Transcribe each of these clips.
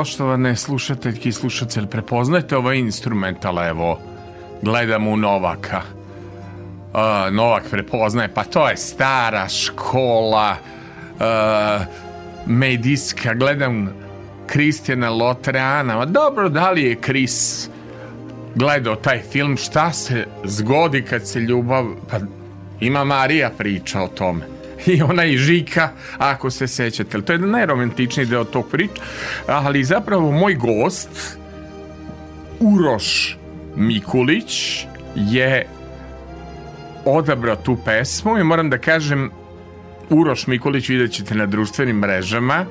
poštovane slušateljke i slušatelji, prepoznajte ovaj instrumental, evo, gledam u Novaka. Uh, Novak prepoznaje, pa to je stara škola, uh, medijska, gledam Kristijana Lotreana, ma dobro, da li je Kris gledao taj film, šta se zgodi kad se ljubav, pa ima Marija priča o tome i ona i Žika, ako se sećate. To je najromantičniji deo tog priča, ali zapravo moj gost, Uroš Mikulić, je odabrao tu pesmu i moram da kažem, Uroš Mikulić vidjet ćete na društvenim mrežama,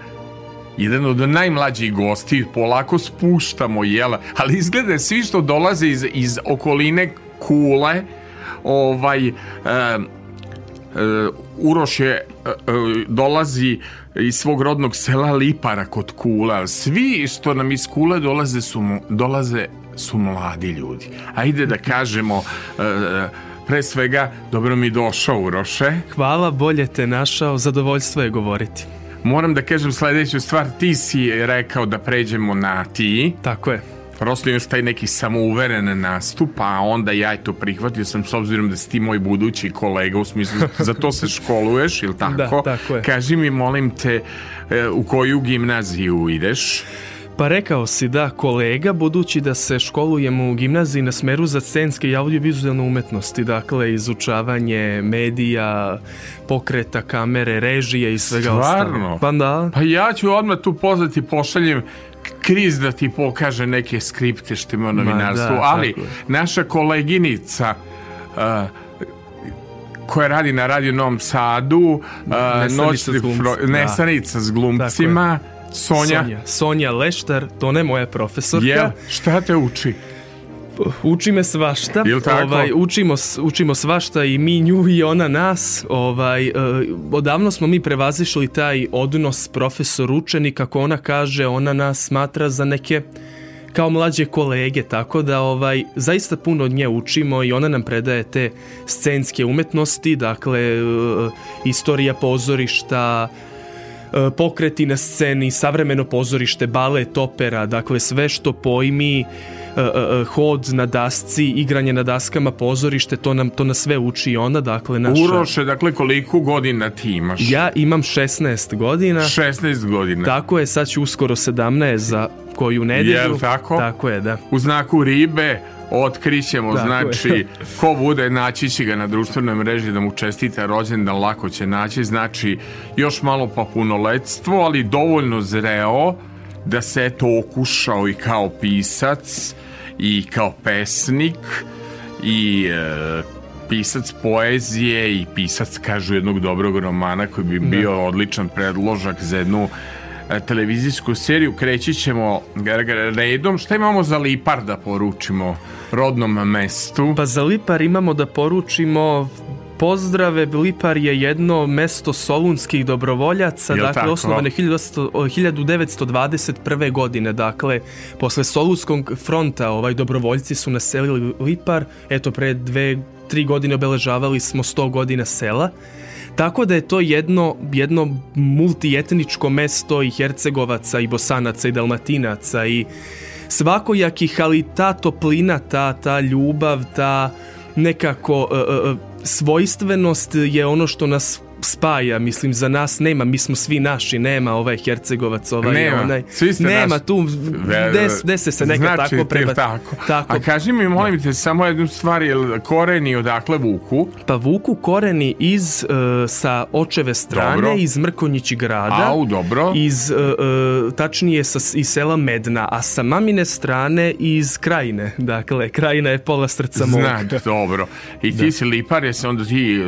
jedan od najmlađih gosti, polako spuštamo, jel? Ali izgleda svi što dolaze iz, iz okoline Kule, ovaj, e, Uroš je e, e, dolazi iz svog rodnog sela Lipara kod Kule, ali svi što nam iz Kule dolaze su, dolaze su mladi ljudi. Ajde da kažemo e, pre svega dobro mi došao Uroše. Hvala, bolje te našao, zadovoljstvo je govoriti. Moram da kažem sledeću stvar, ti si rekao da pređemo na ti. Tako je. Prosto imaš taj neki samouveren nastup, a onda ja to prihvatio sam s obzirom da si ti moj budući kolega, u smislu za to se školuješ, ili tako? Da, tako je. Kaži mi, molim te, e, u koju gimnaziju ideš? Pa rekao si da kolega, budući da se školujem u gimnaziji na smeru za scenske i audiovizualne umetnosti, dakle izučavanje medija, pokreta kamere, režije i svega Stvarno? ostalog. Pa da, Pa ja ću odmah tu pozvati, pošaljem kriz da ti pokaže neke skripte što ima u novinarstvu, da, ali naša koleginica uh, koja radi na Radio Novom Sadu, uh, Nesanica noćni s glumcima, fro- da. nesanica s glumcima, Sonja, Sonja. Sonja Leštar, to ne moja profesorka. Jel, šta te uči? Uči me svašta. Jel tako? Ovaj, učimo, učimo svašta i mi nju i ona nas. Ovaj, e, odavno smo mi prevazišli taj odnos profesor-učenik, kako ona kaže, ona nas smatra za neke kao mlađe kolege, tako da ovaj zaista puno od nje učimo i ona nam predaje te scenske umetnosti, dakle e, istorija pozorišta, e, pokreti na sceni, savremeno pozorište, balet, opera, dakle sve što pojmi, e, e, hod na dasci, igranje na daskama, pozorište, to nam to nas sve uči ona, dakle naša... Uroše, dakle, koliko godina ti imaš? Ja imam 16 godina. 16 godina. Tako je, sad ću uskoro 17 za koju nedelju. Jel tako? Tako je, da. U znaku ribe otkrićemo, Tako znači, je. ko bude, naći će ga na društvenoj mreži da mu čestita rođendan, lako će naći, znači, još malo pa punoletstvo, ali dovoljno zreo da se eto okušao i kao pisac i kao pesnik i e, pisac poezije i pisac, kažu, jednog dobrog romana koji bi da. bio odličan predložak za jednu e, televizijsku seriju. Kreći ćemo redom. Šta imamo za Lipar da poručimo rodnom mestu? Pa za Lipar imamo da poručimo pozdrave. Lipar je jedno mesto solunskih dobrovoljaca, Jel dakle tako? osnovane 1921. godine, dakle posle Solunskog fronta ovaj dobrovoljci su naselili Lipar, eto pre dve tri godine obeležavali smo 100 godina sela. Tako da je to jedno, jedno multietničko mesto i Hercegovaca i Bosanaca i Dalmatinaca i svakojakih, ali ta toplina, ta, ta ljubav, ta nekako uh, uh, svojstvenost je ono što nas spaja, mislim, za nas nema, mi smo svi naši, nema ovaj Hercegovac, ovaj nema, onaj. Svi ste nema naši. tu, des, dese se neka znači, tako preba... Tako. tako. A kaži mi, molim te, samo jednu stvar, jel koreni odakle vuku? Pa vuku koreni iz, uh, sa očeve strane, dobro. iz Mrkonjići grada. Au, dobro. Iz, uh, uh, tačnije, sa, iz sela Medna, a sa mamine strane iz Krajine. Dakle, Krajina je pola srca mog. Znam, dobro. I ti da. si lipar, jesi onda ti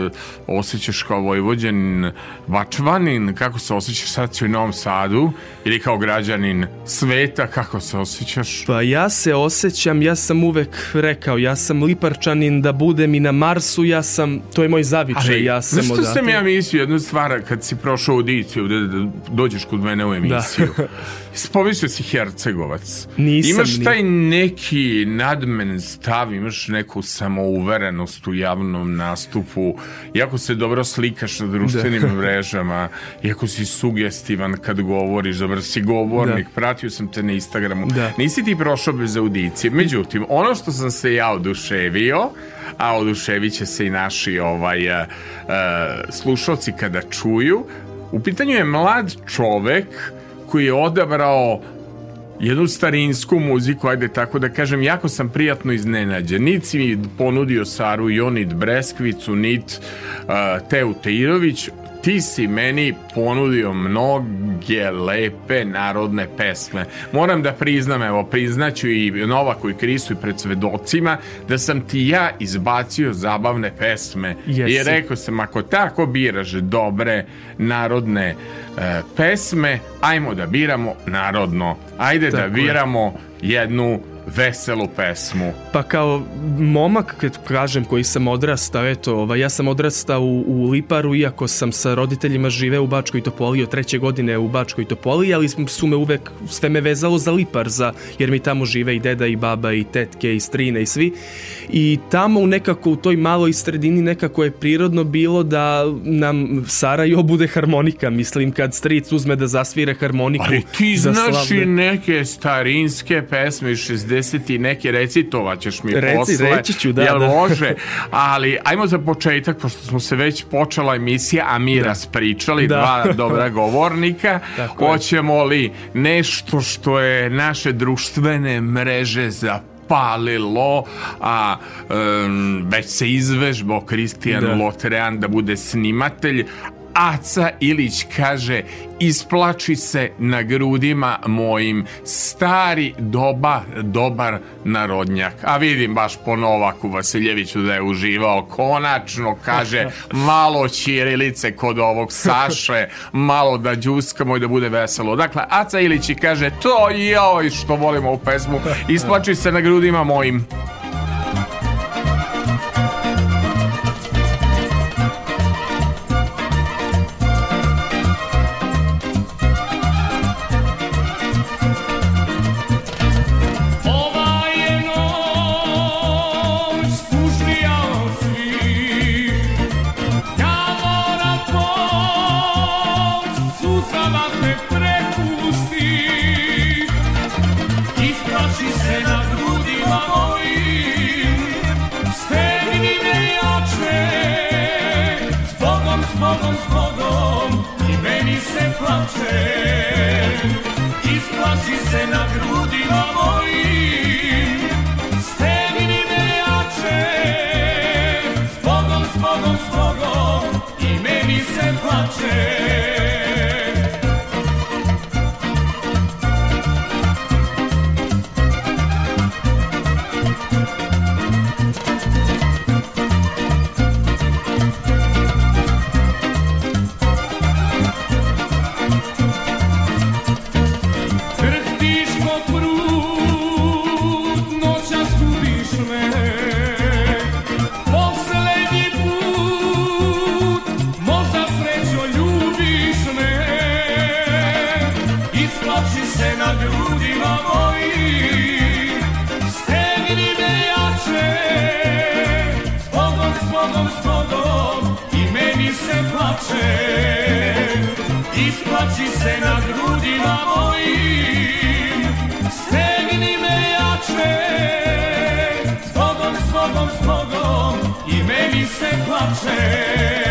osjećaš kao vojvod Vojvođanin, Bačvanin, kako se osjećaš sad u Novom Sadu ili kao građanin sveta, kako se osjećaš? Pa ja se osjećam, ja sam uvek rekao, ja sam Liparčanin da budem i na Marsu, ja sam, to je moj zavičaj, Ali, ja sam odatle. sam ja mislio jednu stvar kad si prošao audiciju, da, da dođeš kod mene u emisiju. Da. Spomislio si Hercegovac. Nisam imaš taj neki nadmen stav, imaš neku samouverenost u javnom nastupu, jako se dobro slikaš na društvenim da. mrežama, iako si sugestivan kad govoriš, dobar si govornik, da. pratio sam te na Instagramu. Da. Nisi ti prošao bez audicije. Međutim, ono što sam se ja oduševio, a oduševit će se i naši ovaj, uh, slušalci kada čuju, u pitanju je mlad čovek koji je odabrao jednu starinsku muziku, ajde tako da kažem, jako sam prijatno iznenađen. Nit mi ponudio Saru Jonit Breskvicu, nit uh, Teu Teirović, ti si meni ponudio mnoge lepe narodne pesme. Moram da priznam, evo, priznaću i Novaku i Kristu i pred svedocima, da sam ti ja izbacio zabavne pesme. Jesi. I rekao sam, ako tako biraš dobre narodne e, pesme, ajmo da biramo narodno. Ajde da tako da biramo je. jednu veselu pesmu. Pa kao momak, kad kažem, koji sam odrastao, eto, ovaj, ja sam odrastao u, u Liparu, iako sam sa roditeljima živeo u Bačkoj Topoli od treće godine u Bačkoj Topoli, ali su me uvek, sve me vezalo za Lipar, za, jer mi tamo žive i deda i baba i tetke i strine i svi. I tamo u nekako u toj maloj sredini nekako je prirodno bilo da nam Sarajevo bude harmonika, mislim, kad stric uzme da zasvira harmoniku. Ali ti znaš i neke starinske pesme iz 60 i neke recitovaćeš mi Reci, posle. Reći ću, da, jel da. može? Ali ajmo za početak, pošto smo se već počela emisija, a mi da. raspričali da. dva dobra govornika, hoćemo li nešto što je naše društvene mreže za palilo, a um, već se izvežbao Kristijan da. Lotrean da bude snimatelj, Aca Ilić kaže isplači se na grudima mojim stari doba dobar narodnjak. A vidim baš po Novaku Vasiljeviću da je uživao konačno kaže malo ćirilice kod ovog Saše malo da džuskamo i da bude veselo. Dakle Aca Ilić kaže to joj što volimo u pesmu Isplači se na grudima mojim Isplači se na grudima mojim Stegni me jače. Zbogom, zbogom, zbogom I meni se plače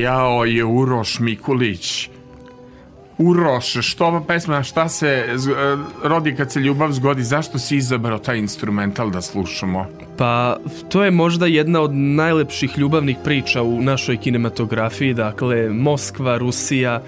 Jao je Uroš Mikulić. Uroš, što ova pesma, šta se e, rodi kad se ljubav zgodi, zašto si izabrao taj instrumental da slušamo? Pa, to je možda jedna od najlepših ljubavnih priča u našoj kinematografiji, dakle, Moskva, Rusija,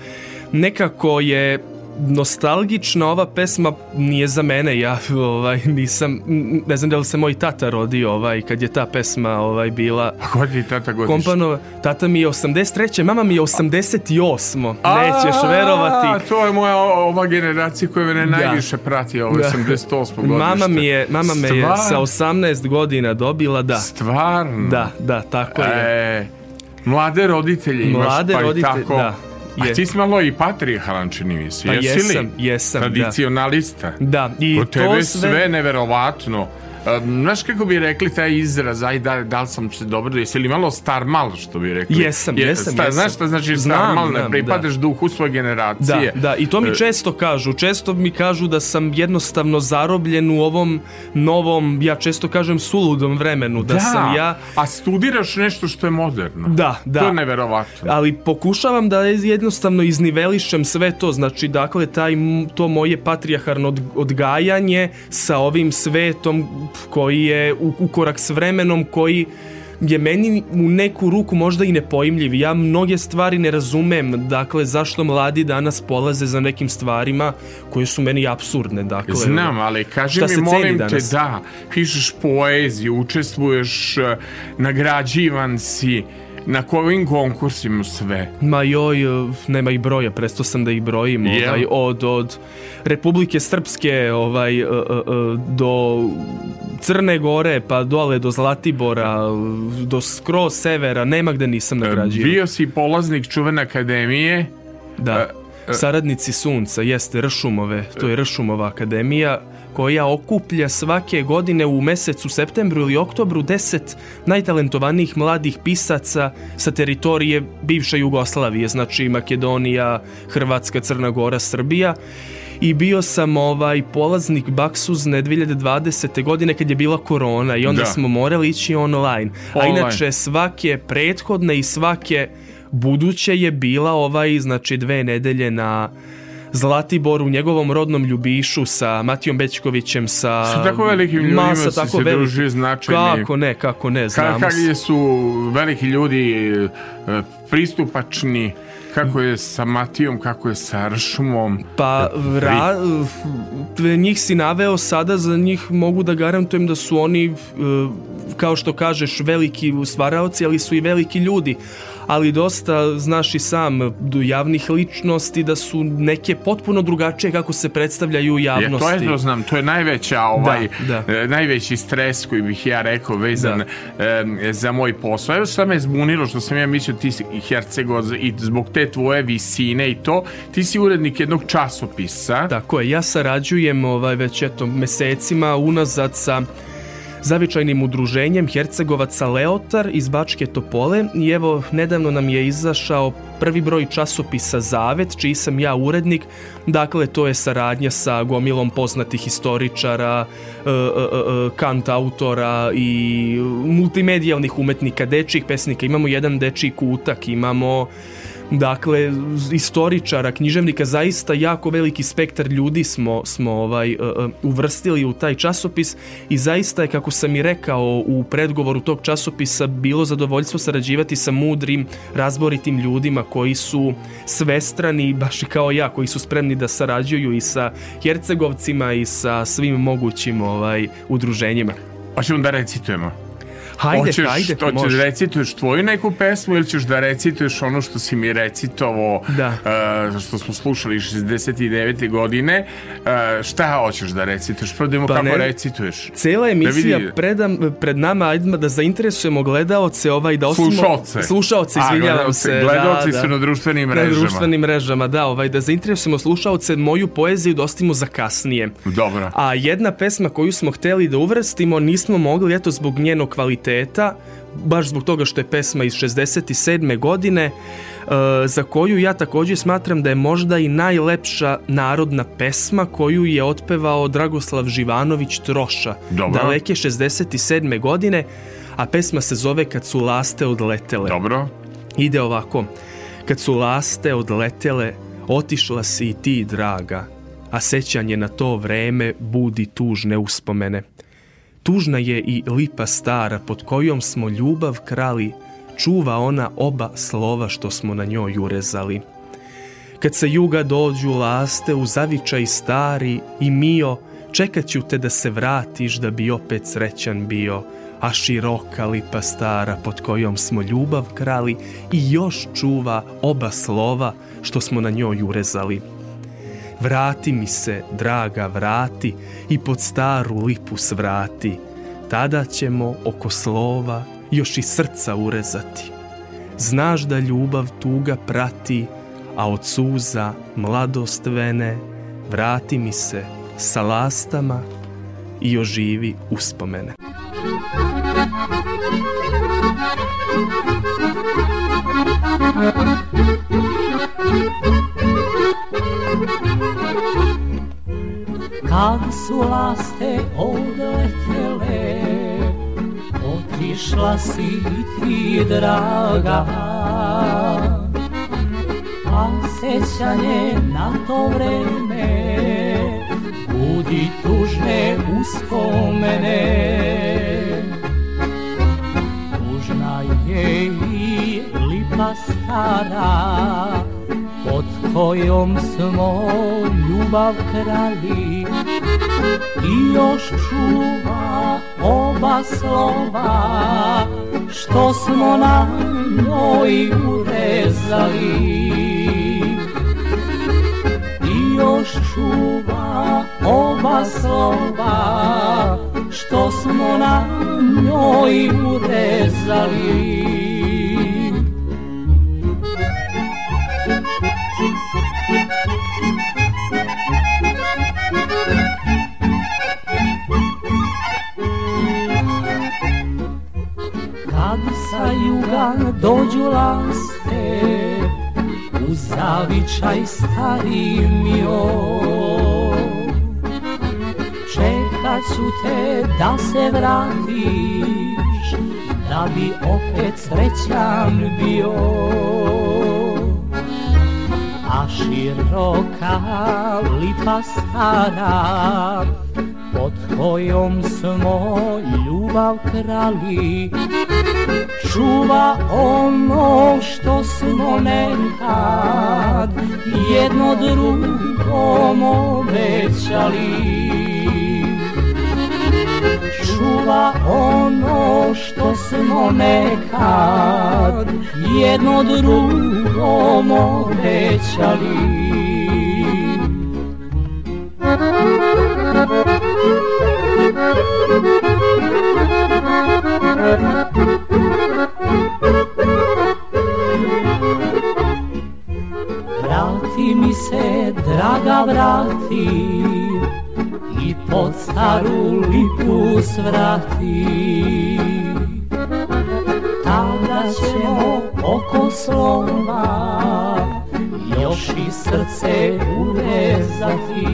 nekako je nostalgična ova pesma nije za mene ja ovaj nisam ne znam da li se moj tata rodio ovaj kad je ta pesma ovaj bila a je tata godište? kompanova tata mi je 83. mama mi je 88. nećeš verovati to je moja ova generacija koja me najviše prati ovo da. 88. godište mama mi je mama me je sa 18 godina dobila da stvarno da da tako je e, mlade roditelje imaš mlade pa roditelje tako da A ti si malo i patrijarhalan, čini mi se. Pa jesam, jesam, Tradicionalista. Da, i Kod tebe to sve... sve neverovatno. Znaš kako bi rekli taj izraz, aj da, da li sam se dobro, jesi li malo star mal, što bi rekli? Jesam, Je, jesam, sta, jesam. Znaš šta znači Znam, star mal, ne znam, pripadaš da. duhu svoje generacije. Da, da, i to mi E, često kažu. Često mi kažu da sam jednostavno zarobljen u ovom novom, ja često kažem suludom vremenu, da, sam ja... a studiraš nešto što je moderno. Da, da. To je neverovatno. Ali pokušavam da jednostavno iznivelišem sve to, znači dakle taj, to moje patrijarharno od, odgajanje sa ovim svetom koji je u, u korak s vremenom, koji je meni u neku ruku možda i nepojmljiv. Ja mnoge stvari ne razumem, dakle, zašto mladi danas polaze za nekim stvarima koje su meni absurdne. Dakle, Znam, ali kaži mi, molim te, danas? da, pišeš poeziju, učestvuješ, eh, nagrađivan si, na kojim konkursima sve? Ma joj, nema ih broja, presto sam da ih brojim, Jel? ovaj, od, od Republike Srpske ovaj, e, e, e, do Crne Gore, pa dole do Zlatibora, do skroz severa, nema gde nisam nagrađivan. Bio si polaznik čuvene akademije, Da. Saradnici sunca, jeste Ršumove, to je Ršumova akademija koja okuplja svake godine u mesecu septembru ili oktobru 10 najtalentovanijih mladih pisaca sa teritorije bivše Jugoslavije, znači Makedonija, Hrvatska, Crna Gora, Srbija i bio sam ovaj polaznik Baksuzne 2020. godine kad je bila korona i onda Da. smo morali ići online. A Online. inače svake prethodne i svake buduće je bila ovaj znači dve nedelje na Zlatiboru, u njegovom rodnom Ljubišu sa Matijom Bećkovićem, sa... Sa tako velikim ljudima Ma, sa si tako se velikim- družio značajni. Kako ne, kako ne, znamo se. kakvi su veliki ljudi e, pristupačni, kako je sa Matijom, kako je sa Ršumom. Pa, ra, njih si naveo sada, za njih mogu da garantujem da su oni, e, kao što kažeš veliki stvaraoci, ali su i veliki ljudi ali dosta znaš i sam javnih ličnosti da su neke potpuno drugačije kako se predstavljaju u javnosti. Je, to je to znam, to je najveća ovaj da, da. najveći stres koji bih ja rekao vezan da. e, za moj posao. Evo šta me zbunilo što sam ja mislio ti Hercegoz i zbog te tvoje visine i to, ti si urednik jednog časopisa. Tako je, ja sarađujem ovaj već eto mesecima unazad sa zavičajnim udruženjem Hercegovaca Leotar iz Bačke Topole i evo nedavno nam je izašao prvi broj časopisa Zavet, čiji sam ja urednik. Dakle, to je saradnja sa gomilom poznatih historičara, e, e, e, kant autora i multimedijalnih umetnika, dečjih pesnika. Imamo jedan dečiji kutak, imamo Dakle, istoričara, književnika, zaista jako veliki spektar ljudi smo, smo ovaj, uh, uvrstili u taj časopis i zaista je, kako sam i rekao u predgovoru tog časopisa, bilo zadovoljstvo sarađivati sa mudrim, razboritim ljudima koji su svestrani, baš i kao ja, koji su spremni da sarađuju i sa Hercegovcima i sa svim mogućim ovaj, udruženjima. Hoćemo da recitujemo. Hajde, Hoćeš, hajde, to ćeš recituješ tvoju neku pesmu ili ćeš da recituješ ono što si mi recitovao, da. Uh, što smo slušali 69. godine. Uh, šta hoćeš da recituješ? Prvo da pa kako ne, recituješ. Cela da emisija da predam, pred nama, ajde da zainteresujemo gledaoce, ovaj, da osimo... Slušalce. Slušalce, izvinjavam se. Gledaoci da, su da. na društvenim mrežama. Na društvenim mrežama, da, ovaj, da zainteresujemo slušalce, moju poeziju da ostimo za kasnije. Dobro. A jedna pesma koju smo hteli da uvrstimo, nismo mogli, eto, zbog njenog kvaliteta kvaliteta, baš zbog toga što je pesma iz 67. godine, e, za koju ja takođe smatram da je možda i najlepša narodna pesma koju je otpevao Dragoslav Živanović Troša, Dobro. daleke 67. godine, a pesma se zove Kad su laste odletele. Dobro. Ide ovako. Kad su laste odletele, otišla si i ti, draga, a sećanje na to vreme budi tužne uspomene. Tužna je i lipa stara pod kojom smo ljubav krali, čuva ona oba slova što smo na njoj urezali. Kad se juga dođu laste u zavičaj stari i mio, čekat ću te da se vratiš da bi opet srećan bio, a široka lipa stara pod kojom smo ljubav krali i još čuva oba slova što smo na njoj urezali. Vrati mi se, draga, vrati i pod staru lipu svrati. Tada ćemo oko slova još i srca urezati. Znaš da ljubav tuga prati, a od suza mladost vene, vrati mi se sa lastama i oživi uspomene. Kad su laste odletele Otišla si ti draga. A sećanje na to vreme Budi tužne uspomene. Tužna je i lipa stara pod kojom smo ljubav krali i još čuva oba slova što smo na njoj urezali. I još čuva oba slova što smo na njoj urezali dođu laste u zavičaj stari mio Čekat ću te da se vratiš da bi opet srećan bio. A široka lipa stara pod kojom smo ljubav krali čuva ono što smo nekad jedno drugom obećali. Čuva ono smo nekad jedno drugom obećali. Vrati mi se, draga, vrati I pod staru lipu svrati. Tada ćemo oko slova Još i srce uvezati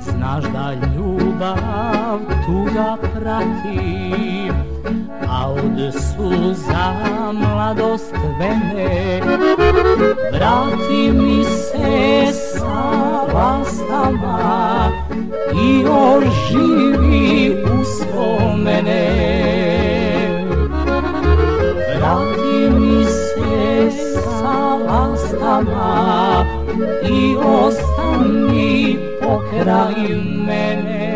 Znaš da ljubav tuga prati A od suza mladost vene Vrati mi se sa lastama I oživi uspomene Vrati mi se sa lastama I ostani pokraj mene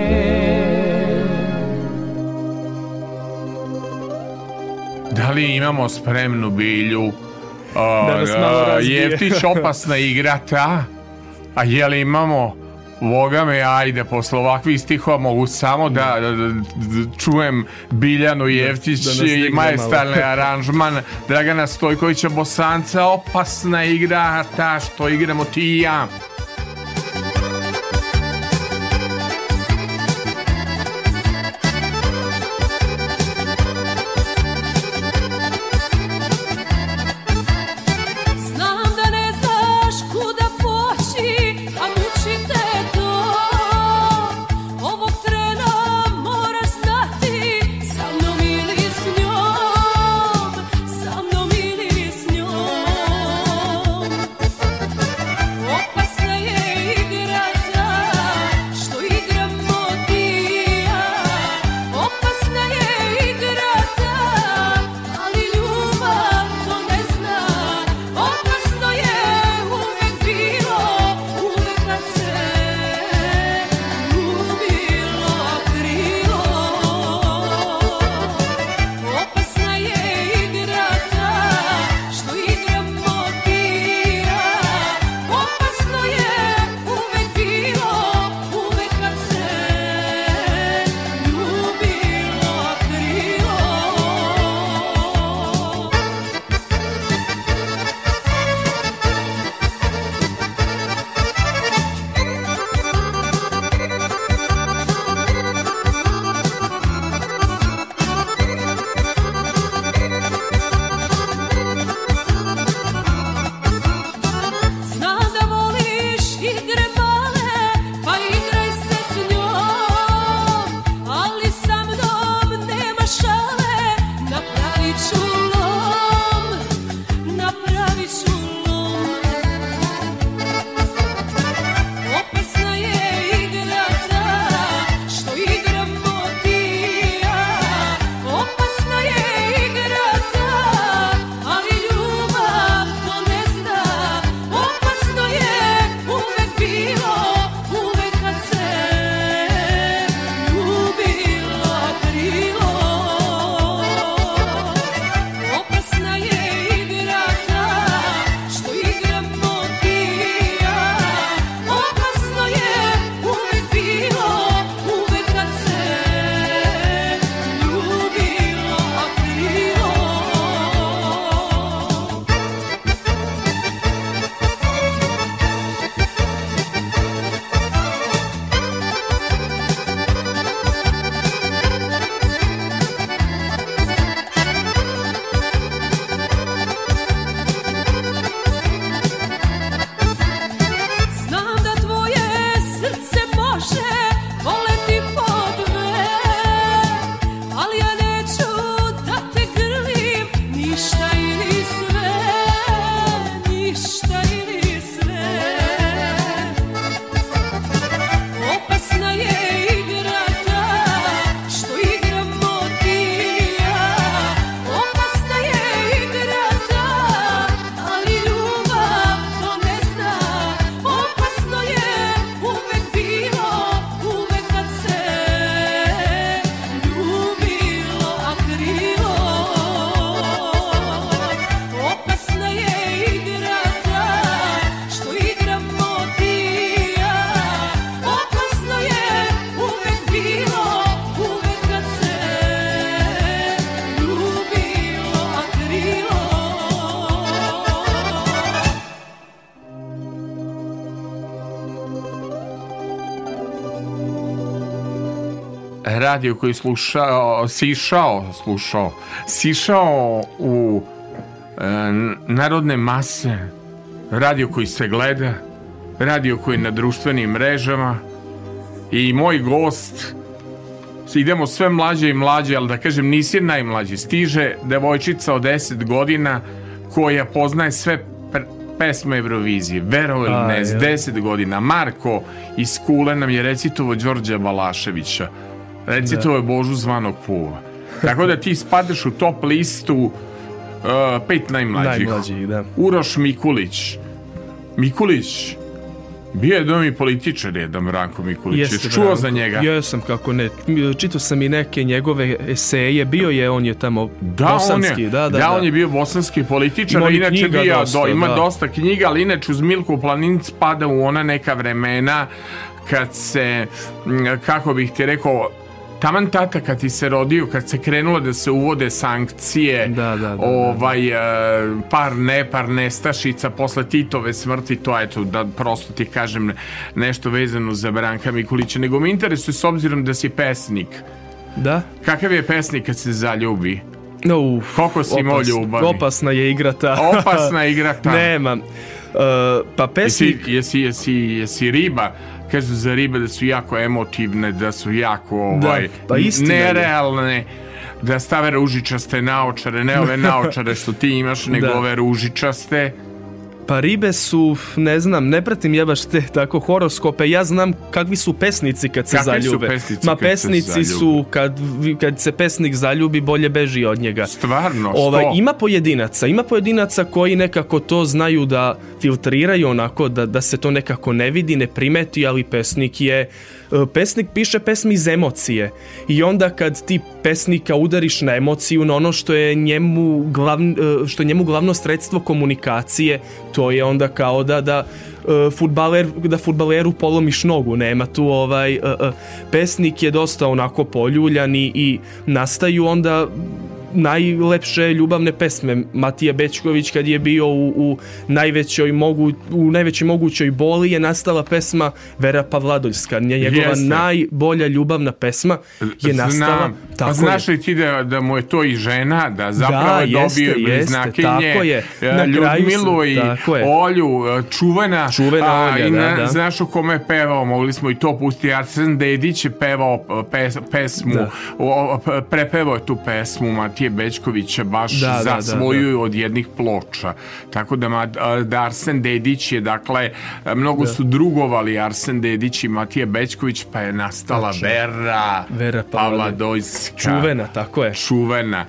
Da li imamo spremnu bilju? Da nas malo razbije. Jeftić opasna igrata. A je li imamo Boga me, ajde, posle ovakvih stihova mogu samo da, da, da- da čujem Biljanu da nas digne i majestalni aranžman Dragana Stojkovića Bosanca, opasna igra ta što igramo ti i ja. Radio koji slušao, sišao, slušao, sišao u e, narodne mase, radio koji se gleda, radio koji je na društvenim mrežama i moj gost idemo sve mlađe i mlađe, ali da kažem nisi najmlađi. Stiže devojčica od 10 godina koja poznaje sve pesme Eurovizije. Vero ili ne, s 10 godina. Marko iz Kule nam je recitovo Đorđa Balaševića. Recitovo je Božu zvanog Pula. Tako da ti spadaš u top listu uh, pet najmlađih. Najmlađih, da. Uroš Mikulić. Mikulić, bio je dom i političar jedan Branko Mikulić. Jeste, čuo Branko. za njega? Jesam, kako ne. Čitao sam i neke njegove eseje. Bio je, on je tamo da, bosanski. On je, da, da, da, da, on je bio bosanski političar. Ima inače bio, dosta, do, ima da. dosta knjiga, ali inače uz Milku Planinc pada u ona neka vremena kad se, kako bih ti rekao, taman tata kad ti se rodio, kad se krenulo da se uvode sankcije, da, da, da, ovaj, da. par ne, par nestašica posle Titove smrti, to eto, da prosto ti kažem nešto vezano za Branka Mikulića, nego me interesuje s obzirom da si pesnik. Da? Kakav je pesnik kad se zaljubi? No, uf, Koliko si imao ljubavi? Opasna je igrata. Opasna je igrata. Nema. Uh, pa pesnik... Jesi, jesi, jesi, jesi riba? Kažu za ribe da su jako emotivne, da su jako ovaj, da, pa nerealne da stave ružičaste naočare, ne ove naočare što ti imaš, nego da. ove ružičaste. Pa ribe su, ne znam, ne pratim ja baš te tako horoskope, ja znam kakvi su pesnici kad se Kakvi zaljube. Su pesnici Ma kad pesnici se su, kad, kad se pesnik zaljubi, bolje beži od njega. Stvarno, ovaj, što? Ima pojedinaca, ima pojedinaca koji nekako to znaju da filtriraju onako, da, da se to nekako ne vidi, ne primeti, ali pesnik je pesnik piše pesmi iz emocije i onda kad ti pesnika udariš na emociju, na ono što je njemu, glavn, što je njemu glavno sredstvo komunikacije, to je onda kao da, da futbaler, da futbaleru polomiš nogu, nema tu ovaj, pesnik je dosta onako poljuljan i, i nastaju onda najlepše ljubavne pesme Matija Bečković kad je bio u, u najvećoj mogu u najvećoj mogućoj boli je nastala pesma Vera Pavladoljska njegova Jeste. najbolja ljubavna pesma je nastala Znam. tako A znaš li ti da, da mu je to i žena da zapravo Da, je dobio jeste, znakinje tako je. e, Na Ljudmilu sam- i tako je. Olju e, čuvena Čuvena a, Olja, i da, na- da. znaš u kome je pevao mogli smo i to pustiti Arsen Dedić je pevao e, pes, pesmu Da. o, o, prepevao je tu pesmu Matije Bečkovića baš Da, za da, da, svoju od jednih ploča. Tako da, ma, da Arsen Dedić je dakle mnogo su drugovali Arsen Dedić i Matija Bečković pa je nastala Tačno. Vera Vera Pavladoljska. Pavladoljska čuvena, tako je. Čuvena.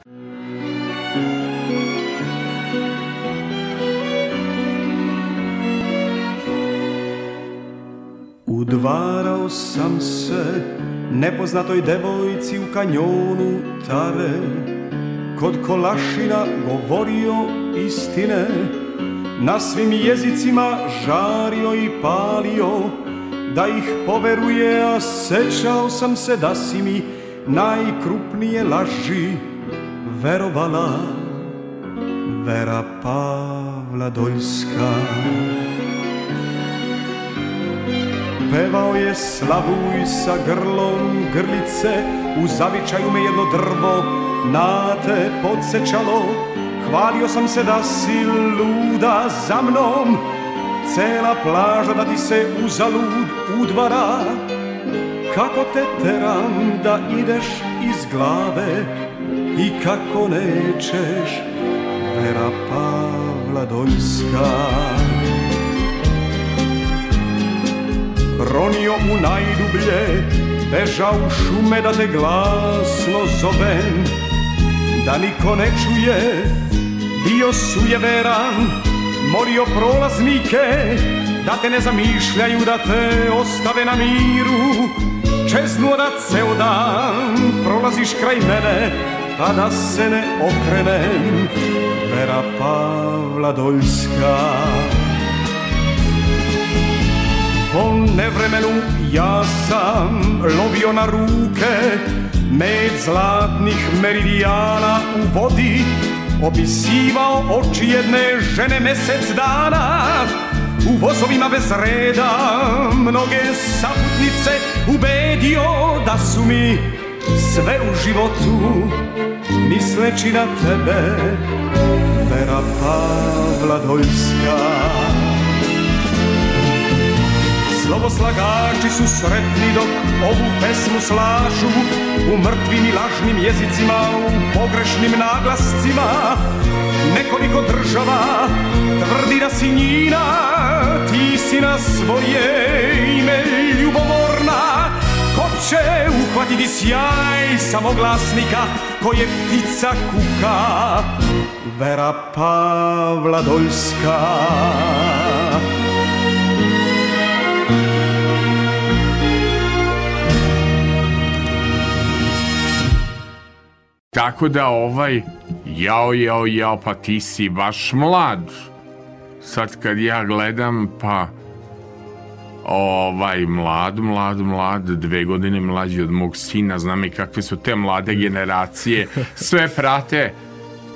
Udvarao sam se nepoznatoj devojci u kanjonu Tare Kod kolašina govorio istine Na svim jezicima žario i palio Da ih poveruje, a sećao sam se da si mi Najkrupnije laži verovala. Vera Pavla Doljska. Pevao je slavuj sa grlom grlice U zavičaju me jedno drvo na te podsjećalo Hvalio sam se da si luda za mnom. Cela plaža da ti se uzalud udvara. Kako te teram da ideš iz glave I kako nećeš Vera Pavla Doljska ronio u najdublje, bežao šume da te glasno zovem, da niko ne čuje, bio sujeveran, molio prolaznike, da te ne zamišljaju, da te ostave na miru, čeznuo da ceo dan prolaziš kraj mene, pa da se ne okrenem, Vera Pavla Doljska. Po nevremenu ja sam lovio na ruke Med zlatnih meridijana u vodi Opisivao oči jedne žene mesec dana. U vozovima bez reda mnoge saputnice Ubedio da su mi sve u životu misleći na tebe. Vera Pavla Doljska Slovoslagači su sretni dok ovu pesmu slažu U mrtvim i lažnim jezicima, u pogrešnim naglascima. Nekoliko država tvrdi da si njina Ti si na svoje ime ljubomorna. Ko će uhvatiti sjaj samoglasnika koje ptica kuka? Vera Pavla Tako da ovaj, jao, jao, jao, pa ti si baš mlad. Sad kad ja gledam, pa ovaj, mlad, mlad, mlad, dve godine mlađi od mog sina, znam i kakve su te mlade generacije, sve prate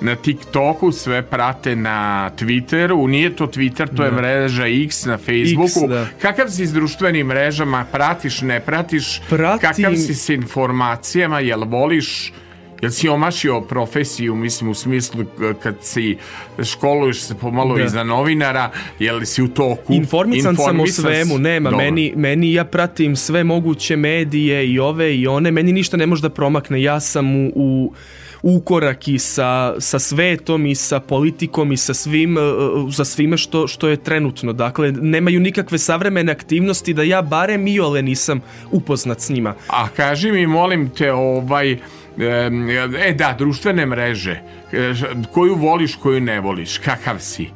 na TikToku, sve prate na Twitteru, nije to Twitter, to je mreža X na Facebooku. X, da. Kakav si s društvenim mrežama, pratiš, ne pratiš, Pratim. kakav si s informacijama, jel voliš Jel si omašio profesiju, mislim, u smislu kad si školuješ se pomalo Da. i za novinara, jel si u toku? Informisan sam o Informisan svemu, nema, Dobro. meni, meni ja pratim sve moguće medije i ove i one, meni ništa ne može da promakne, ja sam u, u ukorak i sa, sa svetom i sa politikom i sa svim, e, e, sa svime što, što je trenutno. Dakle, nemaju nikakve savremene aktivnosti da ja barem i ole nisam upoznat s njima. A kaži mi, molim te, ovaj... E da, društvene mreže. E, Koju voliš, koju ne voliš? Kakav si?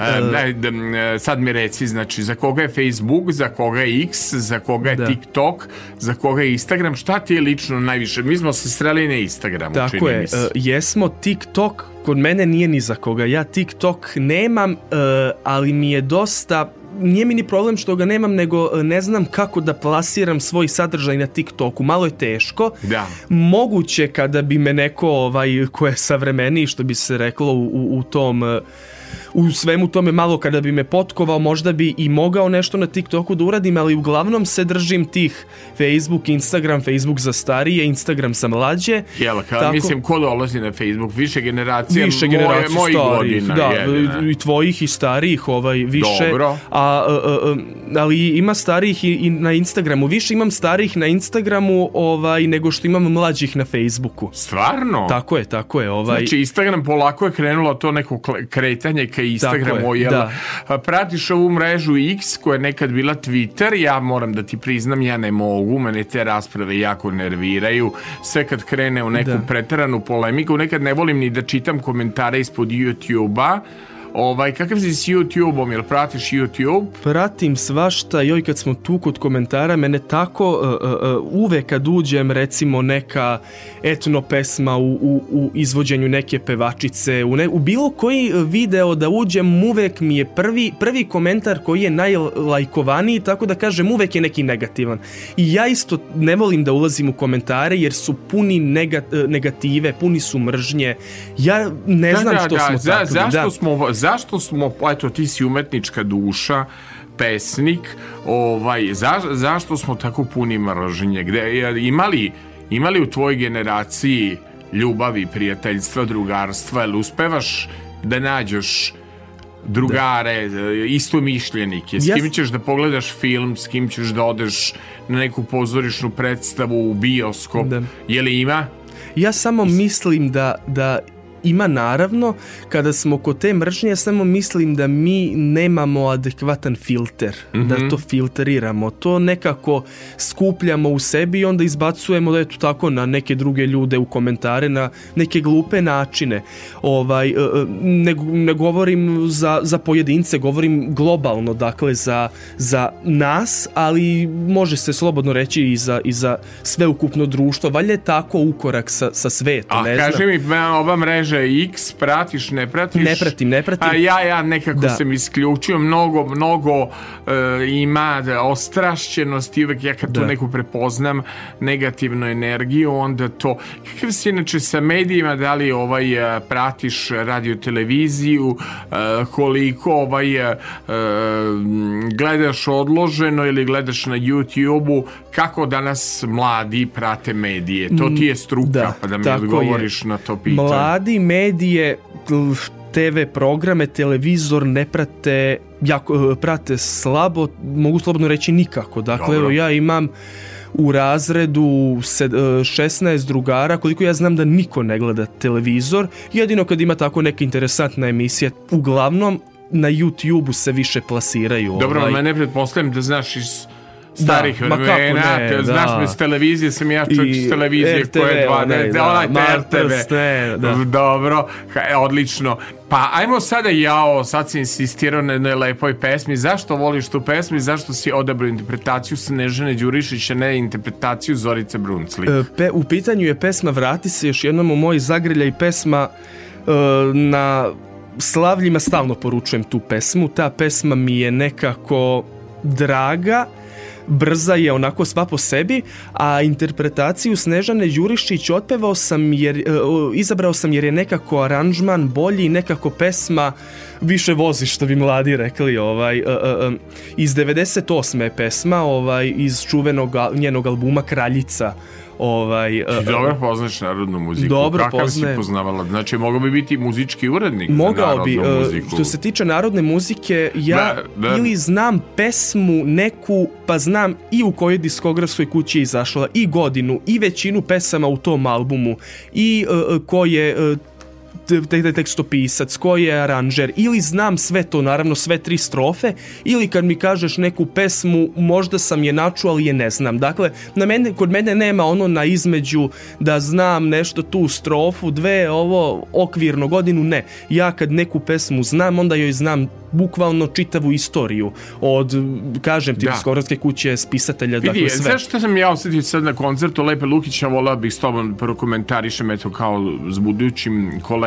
E, e, sad mi reci, znači, za koga je Facebook, za koga je X, za koga je Da. TikTok, za koga je Instagram, šta ti je lično najviše? Mi smo se sreli na Instagramu, Tako čini je, mi se. e, jesmo TikTok, kod mene nije ni za koga, ja TikTok nemam, ali mi je dosta nije mi ni problem što ga nemam, nego e, ne znam kako da plasiram svoj sadržaj na TikToku. Malo je teško. Da. Moguće kada bi me neko ovaj, ko je savremeniji, što bi se reklo u, u, u tom e, u svemu tome malo kada bi me potkovao možda bi i mogao nešto na TikToku da uradim, ali uglavnom se držim tih Facebook, Instagram, Facebook za starije, Instagram za mlađe. Jel, ka, Tako- mislim, ko dolazi na Facebook? Više generacije, više moje, generacija mojih starijih, godina. da, jedina. i tvojih i starijih, ovaj više. Dobro. A, a, a, ali ima starijih i, i na Instagramu. Više imam starijih na Instagramu, ovaj nego što imam mlađih na Facebooku. Stvarno? Tako je, tako je, ovaj Znači, Instagram polako je krenulo to neko kretanje ka Instagramu, je, jel? da. Pratiš ovu mrežu X koja je nekad bila Twitter, ja moram da ti priznam, ja ne mogu, mene te rasprave jako nerviraju, sve kad krene u neku Da. preteranu polemiku, nekad ne volim ni da čitam komentare ispod YouTube-a, Ovaj, kakav si s YouTube-om, jel pratiš YouTube? pratim svašta, joj kad smo tu kod komentara, mene tako uh, uh, uh, uvek kad uđem recimo neka etno pesma u, u, u izvođenju neke pevačice, u, ne, u bilo koji video da uđem, uvek mi je prvi, prvi komentar koji je najlajkovaniji, tako da kažem uvek je neki negativan. I ja isto ne volim da ulazim u komentare jer su puni nega, uh, negative, puni su mržnje. Ja ne znam što smo za, takvi. zašto da. smo, zašto smo, eto ti si umetnička duša, pesnik, ovaj, za, zašto smo tako puni mržnje? Gde, imali, imali u tvojoj generaciji ljubavi, prijateljstva, drugarstva, jel uspevaš da nađeš drugare, isto mišljenike, s kim ćeš da pogledaš film, s kim ćeš da odeš na neku pozorišnu predstavu u bioskop, Da. je li ima? Ja samo mislim da, da ima naravno, kada smo kod te mržnje, ja samo mislim da mi nemamo adekvatan filter, da to filtriramo, to nekako skupljamo u sebi i onda izbacujemo da eto tako na neke druge ljude u komentare, na neke glupe načine. Ovaj, e, e, ne, ne govorim za, za pojedince, govorim globalno, dakle za, za nas, ali može se slobodno reći i za, i za sveukupno društvo. Valjda je tako ukorak sa, sa svetom, A ne kaži znam. mi, ma, ova mreža kaže X, pratiš, ne pratiš? Ne pratim, ne pratim. A ja, ja nekako Da. sam isključio, mnogo, mnogo e, ima da, ostrašćenosti, uvek ja kad tu Da. neku prepoznam negativnu energiju, onda to, kakav si inače sa medijima, da li ovaj e, pratiš radio televiziju, e, koliko ovaj e, e, gledaš odloženo ili gledaš na YouTube-u, kako danas mladi prate medije? To ti je struka, Da, pa da mi tako je. odgovoriš na to pitanje. Mladi medije, TV programe, televizor ne prate, jako, e, prate slabo, mogu slobodno reći nikako. Dakle, Dobro. evo ja imam u razredu se- e, 16 drugara, koliko ja znam da niko ne gleda televizor, jedino kad ima tako neka interesantna emisija, uglavnom na YouTube-u se više plasiraju. Dobro, ovaj, ovaj... ne pretpostavljam da znaš iz starih Da, vremena, ne, te- da. znaš me s televizije, sam ja čovjek I s televizije RTV, koje je dva, onaj, ne, da, onaj Martel, RTV. sve, da. Dobro, e, odlično. Pa ajmo sada jao, sad si insistirao na jednoj lepoj pesmi. Zašto voliš tu pesmu i zašto si odabrao interpretaciju Snežane Đurišića, ne interpretaciju Zorice Bruncli? E, Pe, u pitanju je pesma Vrati se još jednom u moj zagrljaj pesma e, na slavljima stalno poručujem tu pesmu. Ta pesma mi je nekako draga, brza je onako sva po sebi, a interpretaciju Snežane Đurišić otpevao sam jer, e, izabrao sam jer je nekako aranžman bolji nekako pesma više vozi što bi mladi rekli ovaj e, e, iz 98. je pesma ovaj iz čuvenog njenog albuma Kraljica ovaj e, Ti dobro poznaš narodnu muziku. Dobro Kakav poznajem. si poznavala? Znači, mogao bi biti muzički urednik Mogao bi, e, muziku. što se tiče narodne muzike, ja Da, da. ili znam pesmu neku, pa znam i u kojoj diskografskoj kući je izašla, i godinu, i većinu pesama u tom albumu, i e, e, ko te- tekstopisac, ko je aranžer, ili znam sve to, naravno sve tri strofe, ili kad mi kažeš neku pesmu, možda sam je načuo, ali je ne znam. Dakle, na mene, kod mene nema ono na između da znam nešto tu strofu, dve, ovo, okvirno godinu, ne. Ja kad neku pesmu znam, onda joj znam bukvalno čitavu istoriju od, kažem ti, Da. diskografske kuće, spisatelja, Vidi, dakle sve. znaš što sam ja osetio sad na koncertu Lepe Lukića, volao bih s tobom prvo komentarišem, eto kao s budućim kolegom.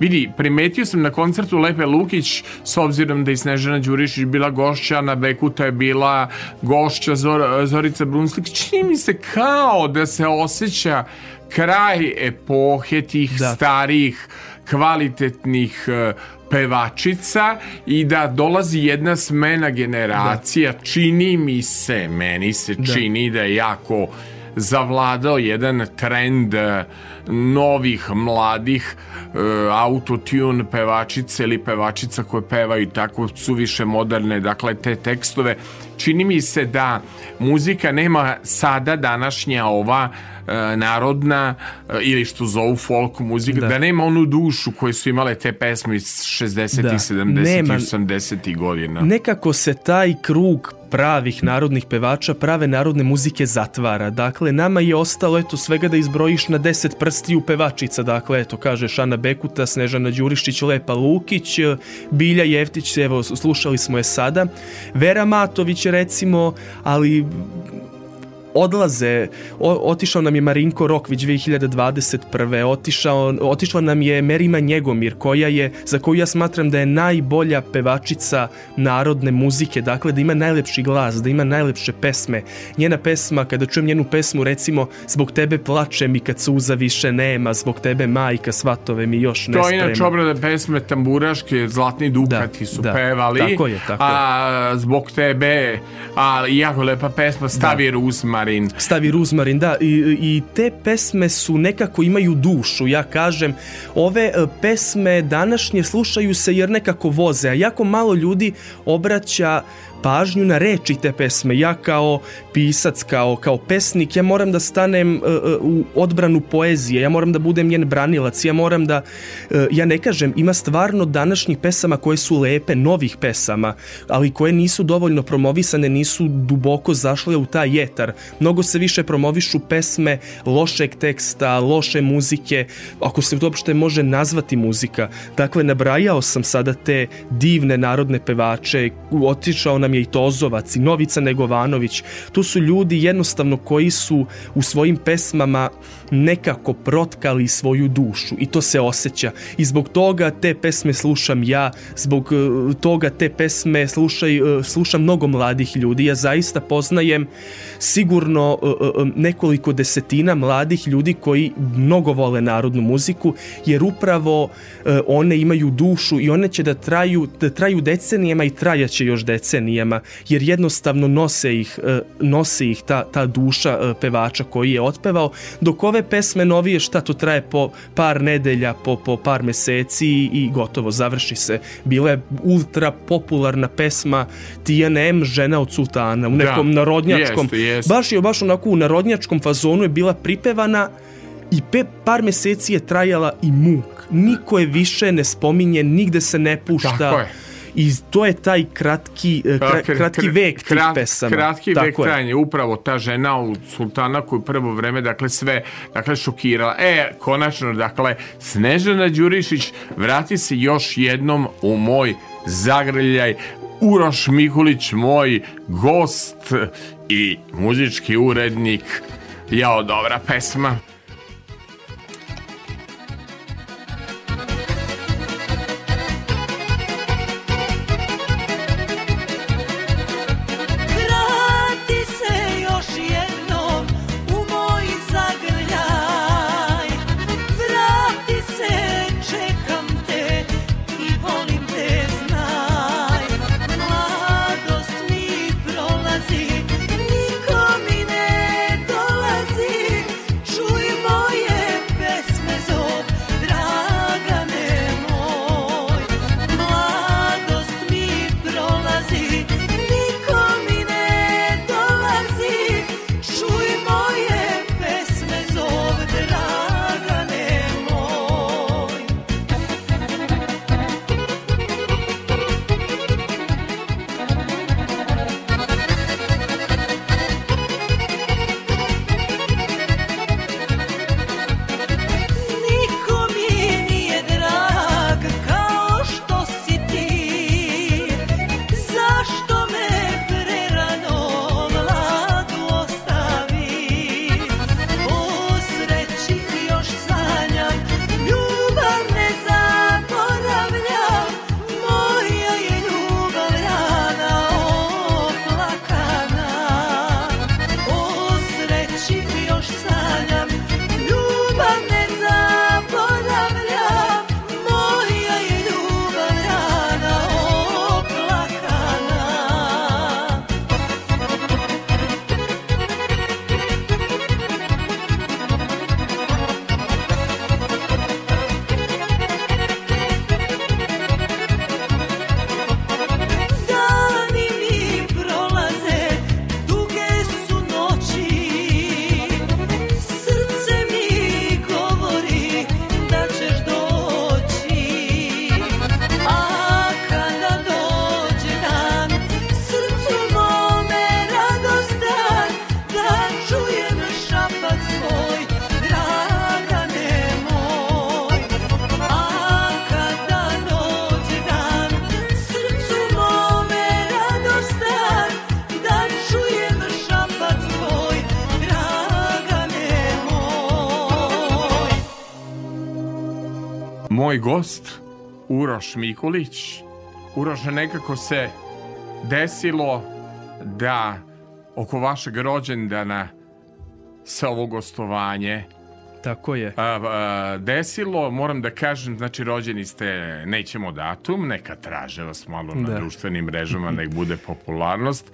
Vidi, primetio sam na koncertu Lepe Lukić, s obzirom da je Snežana Đurišić bila gošća, na Bekuta je bila gošća Zor, Zorica Brunslik, čini mi se kao da se osjeća kraj epohe tih Da. starih kvalitetnih e, pevačica i da dolazi jedna smena generacija. Čini mi se, meni se čini da je jako zavladao jedan trend e, novih mladih e, autotune pevačice ili pevačica koje pevaju tako suviše moderne dakle te tekstove čini mi se da muzika nema sada današnja ova e, narodna e, ili što zovu folk muzika da. Da. nema onu dušu koje su imale te pesme iz 60. Da. 70. Nema- i 80. godina Nekako se taj krug pravih narodnih pevača, prave narodne muzike zatvara. Dakle, nama je ostalo, eto, svega da izbrojiš na deset prstiju pevačica. Dakle, eto, kaže Šana Bekuta, Snežana Đurišić, Lepa Lukić, Bilja Jeftić, evo, slušali smo je sada. Vera Matović, recimo, ali odlaze, o, otišao nam je Marinko Rokvić 2021. Otišao, otišla nam je Merima Njegomir, koja je, za koju ja smatram da je najbolja pevačica narodne muzike, dakle da ima najlepši glas, da ima najlepše pesme. Njena pesma, kada čujem njenu pesmu, recimo, zbog tebe plačem i kad suza više nema, zbog tebe majka svatove mi još ne To je sprema. inače obrada pesme Tamburaške, Zlatni Dukati Da, su da. pevali. Tako je, tako je. a, zbog tebe, a jako lepa pesma Stavi Rusmarin. Stavi Ruzmarin, da, i, i te pesme su nekako imaju dušu, ja kažem. Ove e, pesme današnje slušaju se jer nekako voze, a jako malo ljudi obraća pažnju na reči te pesme. Ja kao pisac, kao, kao pesnik, ja moram da stanem e, u odbranu poezije, ja moram da budem njen branilac, ja moram da, e, ja ne kažem, ima stvarno današnjih pesama koje su lepe, novih pesama, ali koje nisu dovoljno promovisane, nisu duboko zašle u taj jetar. Mnogo se više promovišu pesme lošeg teksta, loše muzike, ako se to uopšte može nazvati muzika. Dakle, nabrajao sam sada te divne narodne pevače, otišao nam nam je i Tozovac i Novica Negovanović. To su ljudi jednostavno koji su u svojim pesmama nekako protkali svoju dušu i to se osjeća. I zbog toga te pesme slušam ja, zbog e, toga te pesme slušaj, e, slušam mnogo mladih ljudi. Ja zaista poznajem sigurno e, nekoliko desetina mladih ljudi koji mnogo vole narodnu muziku, jer upravo one imaju dušu i one će da traju, da traju decenijama i trajaće još decenijama, jer jednostavno nose ih, nose ih ta, ta duša pevača koji je otpevao, dok ove pesme novije šta to traje po par nedelja, po, po par meseci i, gotovo, završi se. Bila je ultra popularna pesma Tijana M, žena od sultana, u nekom Da, narodnjačkom, jeste, jeste. baš je baš onako u narodnjačkom fazonu je bila pripevana i pe, par meseci je trajala i muk. Niko je više ne spominje, nigde se ne pušta. Tako je. I to je taj kratki, eh, kra, Kr- kratki kr- vek tih krat- pesama. Kratki Tako vek je. trajanja, upravo ta žena u sultana koju prvo vreme, dakle, sve, dakle, šokirala. E, konačno, dakle, Snežana Đurišić vrati se još jednom u moj zagrljaj. Uroš Mikulić, moj gost i muzički urednik. Jao, dobra pesma. Moj gost Uroš Mikulić. Uroš, nekako se desilo da oko vašeg rođendana sa ovo gostovanje Tako je. a, a, desilo, moram da kažem, znači rođeni ste, nećemo datum, neka traže vas malo na Da. društvenim mrežama, nek bude popularnost.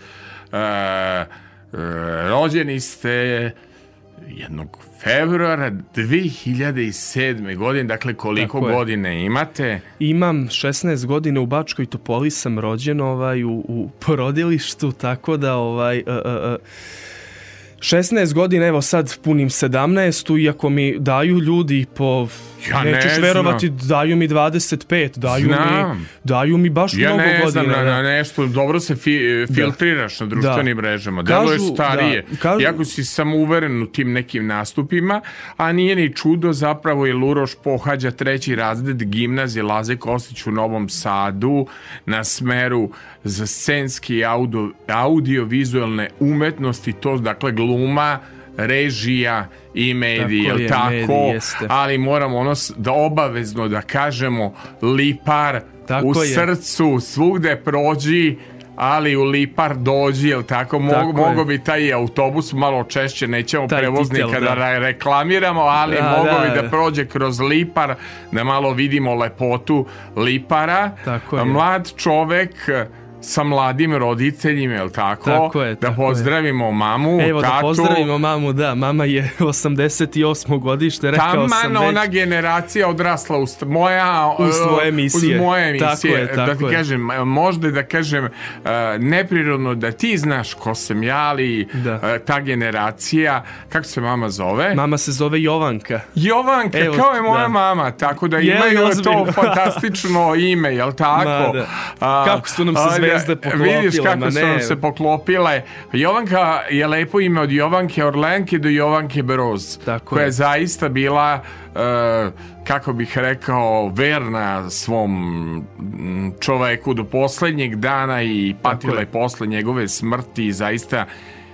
A, a, rođeni ste jednog februara 2007. godine, dakle koliko Tako je. godine imate? Imam 16 godina u Bačkoj Topoli sam rođen ovaj u, u porodilištu tako da ovaj e, e, 16 godina, evo sad punim 17, iako mi daju ljudi po Ja ne nećeš znam. verovati, daju mi 25, daju Znam. mi daju mi baš Ja mnogo ne znam godina. na, da. na nešto, dobro se fi, filtriraš na društvenim mrežama. Deluješ Kažu, starije. da, kažu- Iako si samouveren u tim nekim nastupima, a nije ni čudo zapravo jer Uroš pohađa treći razred gimnazije Laze Kostić u Novom Sadu na smeru za scenski i audio, audio-vizualne umetnosti, to dakle gluma, režija i mediji, Tako je, tako? jeste. ali moramo ono da obavezno da kažemo lipar Tako u je. srcu svugde prođi ali u Lipar dođi, jel tako? Mo, Tako je. mogo bi taj autobus malo češće, nećemo Taj prevoznika titel, da, da. re- reklamiramo, ali Da, mogo da, bi da da. prođe kroz Lipar, da malo vidimo lepotu Lipara. Tako je. Mlad čovek sa mladim roditeljima, jel tako? Tako je, da tako je. pozdravimo mamu, Evo tatu. da pozdravimo mamu, da, mama je 88. godište, rekao sam Taman već. ona generacija odrasla uz moja Uz tvoje uh, emisije. uz moje emisije Tako je, da tako ti je. kažem možda da kažem uh, neprirodno da ti znaš ko sam ja ali Da. ta generacija kako se mama zove Mama se zove Jovanka. Jovanka Evo, kao je moja da. mama tako da Je li imaju ozbiljno? to fantastično ime jel tako Ma da. A, Kako su nam se a, zvezde poklopile, vidiš kako su nam se poklopile. Jovanka je lepo ime od Jovanke Orlenke do Jovanke Broz Tako koja je. je. zaista bila e, kako bih rekao verna svom čoveku do poslednjeg dana i patila je posle njegove smrti. I zaista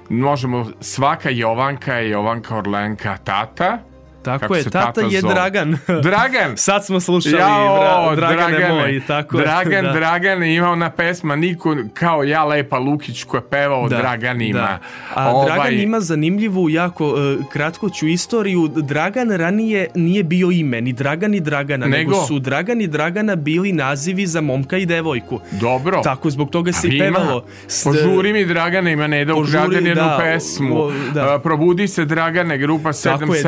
možemo svaka Jovanka je Jovanka Orlenka tata Tako Kako je, tata, tata je zove? Dragan. Dragan Sad smo slušali Jao, Dra- Dragane, Dragane, moj, tako je, Dragan, da. Dragan ima ona pesma Niko kao ja Lepa Lukić koja peva o Da, Draganima. da. A Ovaj, Dragan ima zanimljivu, jako e, kratko ću istoriju. Dragan ranije nije bio ime, ni Dragan ni Dragana, nego, Nego? su Dragan i Dragana bili nazivi za momka i devojku. Dobro. Tako, zbog toga se i pevalo. S- Požuri mi Dragane, ima ne da ukraden jednu da, pesmu. o, da. A, probudi se Dragane, grupa 777. Tako je,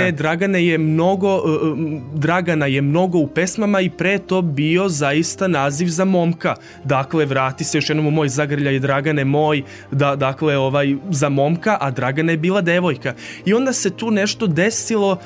Dragane, Dragane je mnogo, uh, um, Dragana je mnogo u pesmama i pre to bio zaista naziv za momka. Dakle, vrati se još jednom u moj zagrljaj Dragane moj, da, dakle, ovaj, za momka, a Dragana je bila devojka. I onda se tu nešto desilo,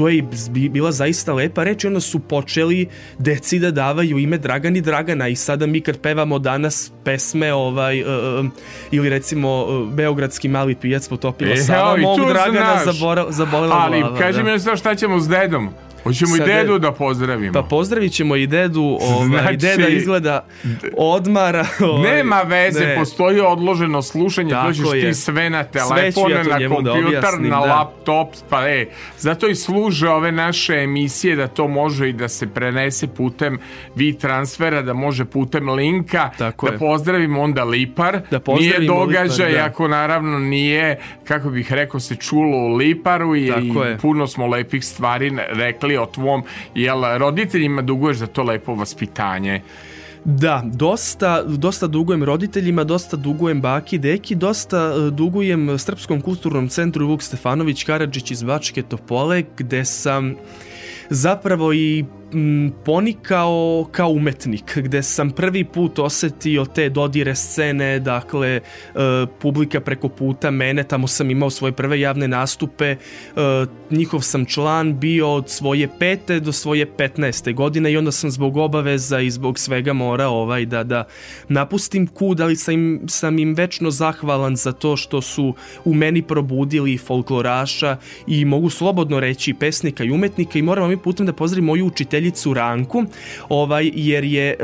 to je bila zaista lepa reč i onda su počeli deci da davaju ime Dragan i Dragana i sada mi kad pevamo danas pesme ovaj, uh, ili recimo uh, Beogradski mali pijac potopila E, Sava, mog Dragana znaš. zabora, zabolela Ali, glava. kaži da. mi šta ćemo s dedom. Hoćemo i dedu ded- da pozdravimo. Pa pozdravit ćemo i dedu, ovaj, Znači- deda izgleda odmara. Ovaj, Nema veze, ne. postoji odloženo slušanje, Tako to ćeš je. ti sve na telefone, ja na da kompjuter, objasnim, na da. laptop, pa e, zato i služe ove naše emisije da to može i da se prenese putem vi transfera, da može putem linka, Tako da je. pozdravimo onda Lipar, Da pozdravimo nije događaj, Lipar, da. ako naravno nije, kako bih rekao, se čulo u Liparu i, i puno smo lepih stvari rekli o tvom, jel roditeljima duguješ za to lepo vaspitanje? Da, dosta, dosta dugujem roditeljima, dosta dugujem baki, deki, dosta e, dugujem Srpskom kulturnom centru Vuk Stefanović Karadžić iz Bačke Topole, gde sam zapravo i m, ponikao kao umetnik, gde sam prvi put osetio te dodire scene, dakle, e, publika preko puta mene, tamo sam imao svoje prve javne nastupe, e, njihov sam član bio od svoje pete do svoje 15. godine i onda sam zbog obaveza i zbog svega mora ovaj da da napustim kud, ali sam im, sam im večno zahvalan za to što su u meni probudili folkloraša i mogu slobodno reći pesnika i umetnika i moram ovim putem da pozdravim moju učiteljicu Ranku, ovaj, jer je e,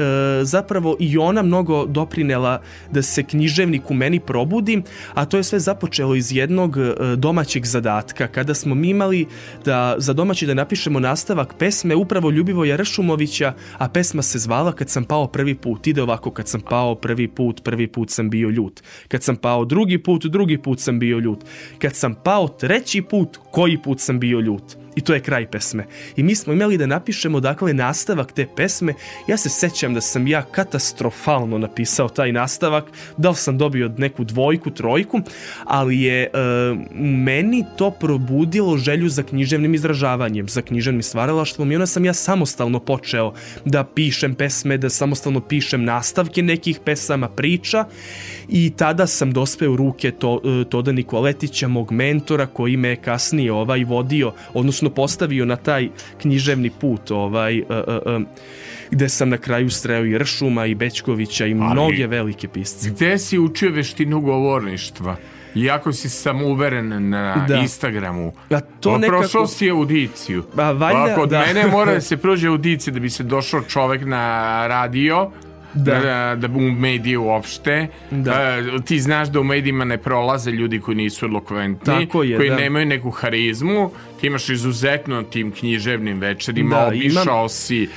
zapravo i ona mnogo doprinela da se književnik u meni probudi, a to je sve započelo iz jednog e, domaćeg zadatka, kada smo mi imali da za domaći da napišemo nastavak pesme upravo Ljubivoja Ršumovića, a pesma se zvala Kad sam pao prvi put. Ide ovako, kad sam pao prvi put, prvi put sam bio ljut. Kad sam pao drugi put, drugi put sam bio ljut. Kad sam pao treći put, koji put sam bio ljut. I to je kraj pesme. I mi smo imali da napišemo dakle nastavak te pesme. Ja se sećam da sam ja katastrofalno napisao taj nastavak. Da li sam dobio neku dvojku, trojku, ali je e, meni to probudilo želju za književnim izražavanjem, za književnim stvaralaštvom i onda sam ja samostalno počeo da pišem pesme, da samostalno pišem nastavke nekih pesama, priča i tada sam dospeo u ruke to, e, Toda Nikoletića, mog mentora koji me je kasnije ovaj vodio, odnosno postavio na taj književni put ovaj, uh, uh, gde sam na kraju sreo i Ršuma i Bećkovića i mnoge velike pisce. Gde si učio veštinu govorništva? Iako si sam uveren na Da. Instagramu. A to Pa nekako- Prošao si audiciju. Pa, valjda, A kod da. mene mora da se prođe audicija da bi se došao čovek na radio Da. da, da u medije uopšte. Da. E, ti znaš da u medijima ne prolaze ljudi koji nisu elokventni, je, koji da. nemaju neku harizmu. Ti imaš izuzetno tim književnim večerima, Da, obišao imam- si e,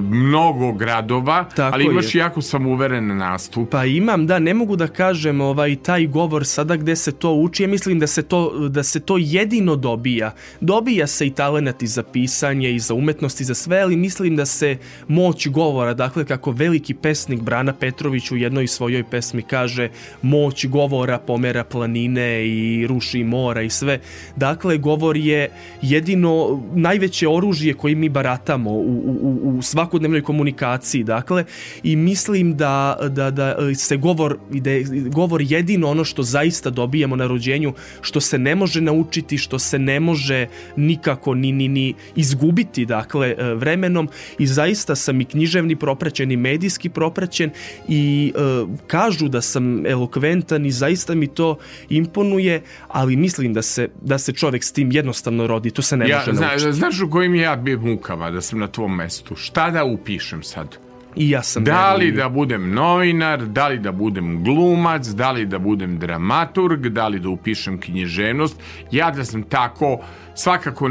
mnogo gradova, Tako ali imaš je. jako samouveren nastup. Pa imam, da, ne mogu da kažem ovaj taj govor sada gde se to uči, ja mislim da se to, da se to jedino dobija. Dobija se i talenat i za pisanje i za umetnost i za sve, ali mislim da se moć govora, dakle kako veliki pesnik Brana Petrović u jednoj svojoj pesmi kaže moć govora pomera planine i ruši mora i sve. Dakle, govor je jedino najveće oružje koji mi baratamo u, u, u- u svakodnevnoj komunikaciji, dakle, i mislim da, da, da se govor, da je govor jedino ono što zaista dobijamo na rođenju, što se ne može naučiti, što se ne može nikako ni, ni, ni izgubiti, dakle, e, vremenom i zaista sam i književni propraćen i medijski propraćen i e, kažu da sam elokventan i zaista mi to imponuje, ali mislim da se, da se čovek s tim jednostavno rodi, to se ne Ja, može zna, naučiti. znaš u kojim ja bi mukama da sam na tvom mestu? Šta da upišem sad? I ja sam Da li da budem novinar, da li da budem glumac, da li da budem dramaturg, da li da upišem književnost. Ja da sam tako, svakako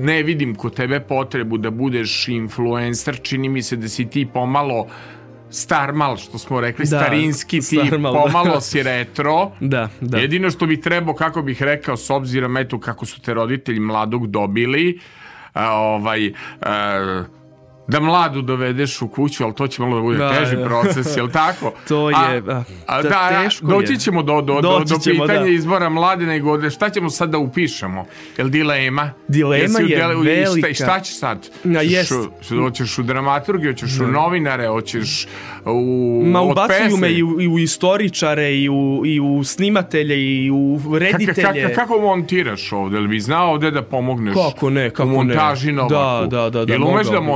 ne vidim kod tebe potrebu da budeš influencer, čini mi se da si ti pomalo starmal, što smo rekli, Da, starinski, ti da. pomalo si retro. Da, da. Jedino što bi trebao, kako bih rekao, s obzirom eto kako su te roditelji mladog dobili, a, ovaj, a, da mladu dovedeš u kuću, ali to će malo da bude Da, teži da. proces, jel tako? To je, a, a, da, da, teško doći je. ćemo do, do, do, do ćemo, pitanja da. izbora mlade, nego da- šta ćemo sad da upišemo? Jel dilema? Dilema je dele- Šta, velika. i šta ćeš sad? Na, jest. Hoćeš u dramaturgiju, hoćeš u novinare, hoćeš u... Ma ubacuju me i u, i u istoričare i u, i u snimatelje i u reditelje. kako, kako montiraš ovde? Jel bi znao ovde da pomogneš Kako ne, kako u montaži ne. Da, da, da, da, Jel umeš da bi.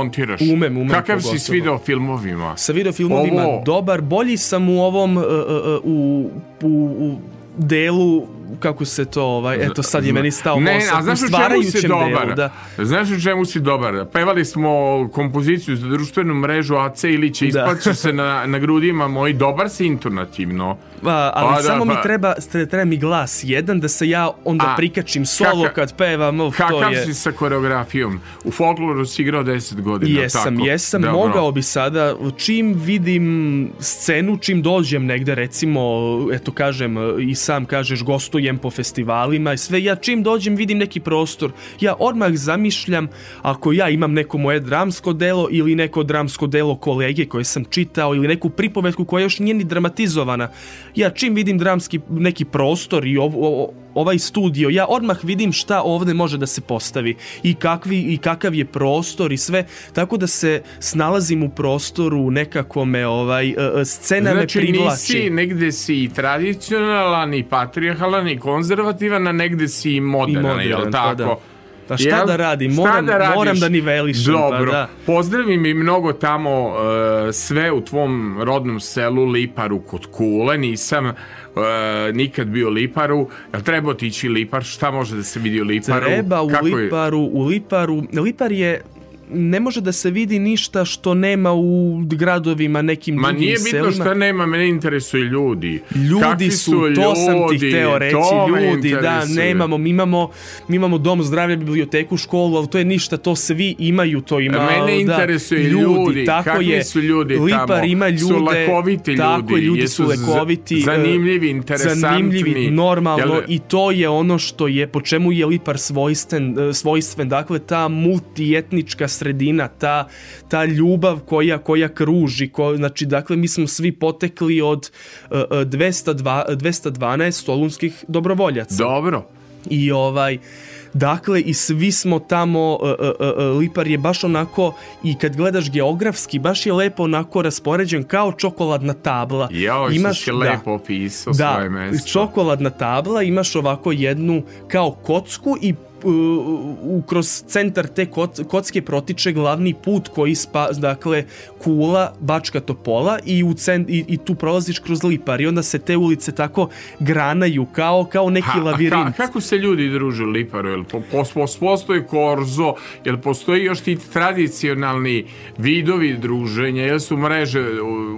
Montiraš? Umem, umem, Kakav si s video filmovima? Sa videofilmovima Ovo- dobar, bolji sam u ovom uh, uh, uh, u, u, u delu kako se to ovaj eto sad je meni stao Ne, mozak, a znaš u čemu si dobar? delu, da. Znaš u čemu si dobar? Pevali smo kompoziciju za društvenu mrežu AC Ilića, isplaćaš se na, na grudima moj, dobar si intonativno. Pa, ali Pa da, samo mi pa- treba, treba mi glas jedan da se ja onda A, prikačim solo kaka- kad pevam, uf, to Kakav je... si sa koreografijom? U folkloru si igrao 10 godina, Jesam, tako? jesam, Dobro. mogao bi sada, čim vidim scenu, čim dođem negde, recimo, eto kažem, i sam kažeš, gostujem po festivalima i sve, ja čim dođem vidim neki prostor, ja odmah zamišljam, ako ja imam neko moje dramsko delo ili neko dramsko delo kolege koje sam čitao ili neku pripovetku koja još nije ni dramatizovana, ja čim vidim dramski neki prostor i ov, o- ovaj studio, ja odmah vidim šta ovde može da se postavi i kakvi i kakav je prostor i sve, tako da se snalazim u prostoru nekako me ovaj e, e, scena Znači me privlači. nisi, negde si i tradicionalan, i patrijarhalan, i konzervativan, a negde si i modern, I modern, jel pa tako? da. Pa šta Jel? da radim? Šta Moram- da radiš? moram da nivelišem, pa Dobro. da. Pozdravi mi mnogo tamo uh, sve u tvom rodnom selu Liparu kod Kule. Nisam uh, nikad bio Liparu. Jel treba otići Lipar? Šta može da se vidi u Liparu? Treba u Kako je? Liparu, u Liparu, Lipar je ne može da se vidi ništa što nema u gradovima, nekim Ma drugim nije bitno selima. šta nema, mene interesuju ljudi. Ljudi Kakvi su, to sam ti ljudi? hteo reći, ljudi, da, nemamo, mi imamo, mi imamo dom zdravlja, biblioteku, školu, ali to je ništa, to svi imaju, to ima, Mene da, interesuje ljudi, tako kakvi je, su ljudi Lipar tamo? ima ljude, Su lakoviti tako ljudi, ljudi jesu su lekoviti, e, zanimljivi, interesantni. zanimljivi, normalno, Jel- i to je ono što je, po čemu je Lipar svojstven, e, svojstven, dakle, ta multietnička sredina, ta, ta ljubav koja, koja kruži, ko, znači, dakle, mi smo svi potekli od uh, 202, 212 solunskih dobrovoljaca. Dobro. I ovaj Dakle, i svi smo tamo, uh, uh, uh, Lipar je baš onako, i kad gledaš geografski, baš je lepo onako raspoređen kao čokoladna tabla. Što Imaš- si da. lepo opisao Da, svoje mesto. čokoladna tabla, imaš ovako jednu kao kocku i u, kroz centar te koc, kocke protiče glavni put koji spa, dakle, kula, Bačka Topola i, u cen, i, i tu prolaziš kroz Lipar i onda se te ulice tako granaju kao, kao neki Ha, lavirint. ka- kako se ljudi druže u Liparu? Jel po, po, pos- postoji korzo? Jel postoji još ti tradicionalni vidovi druženja? Jel su mreže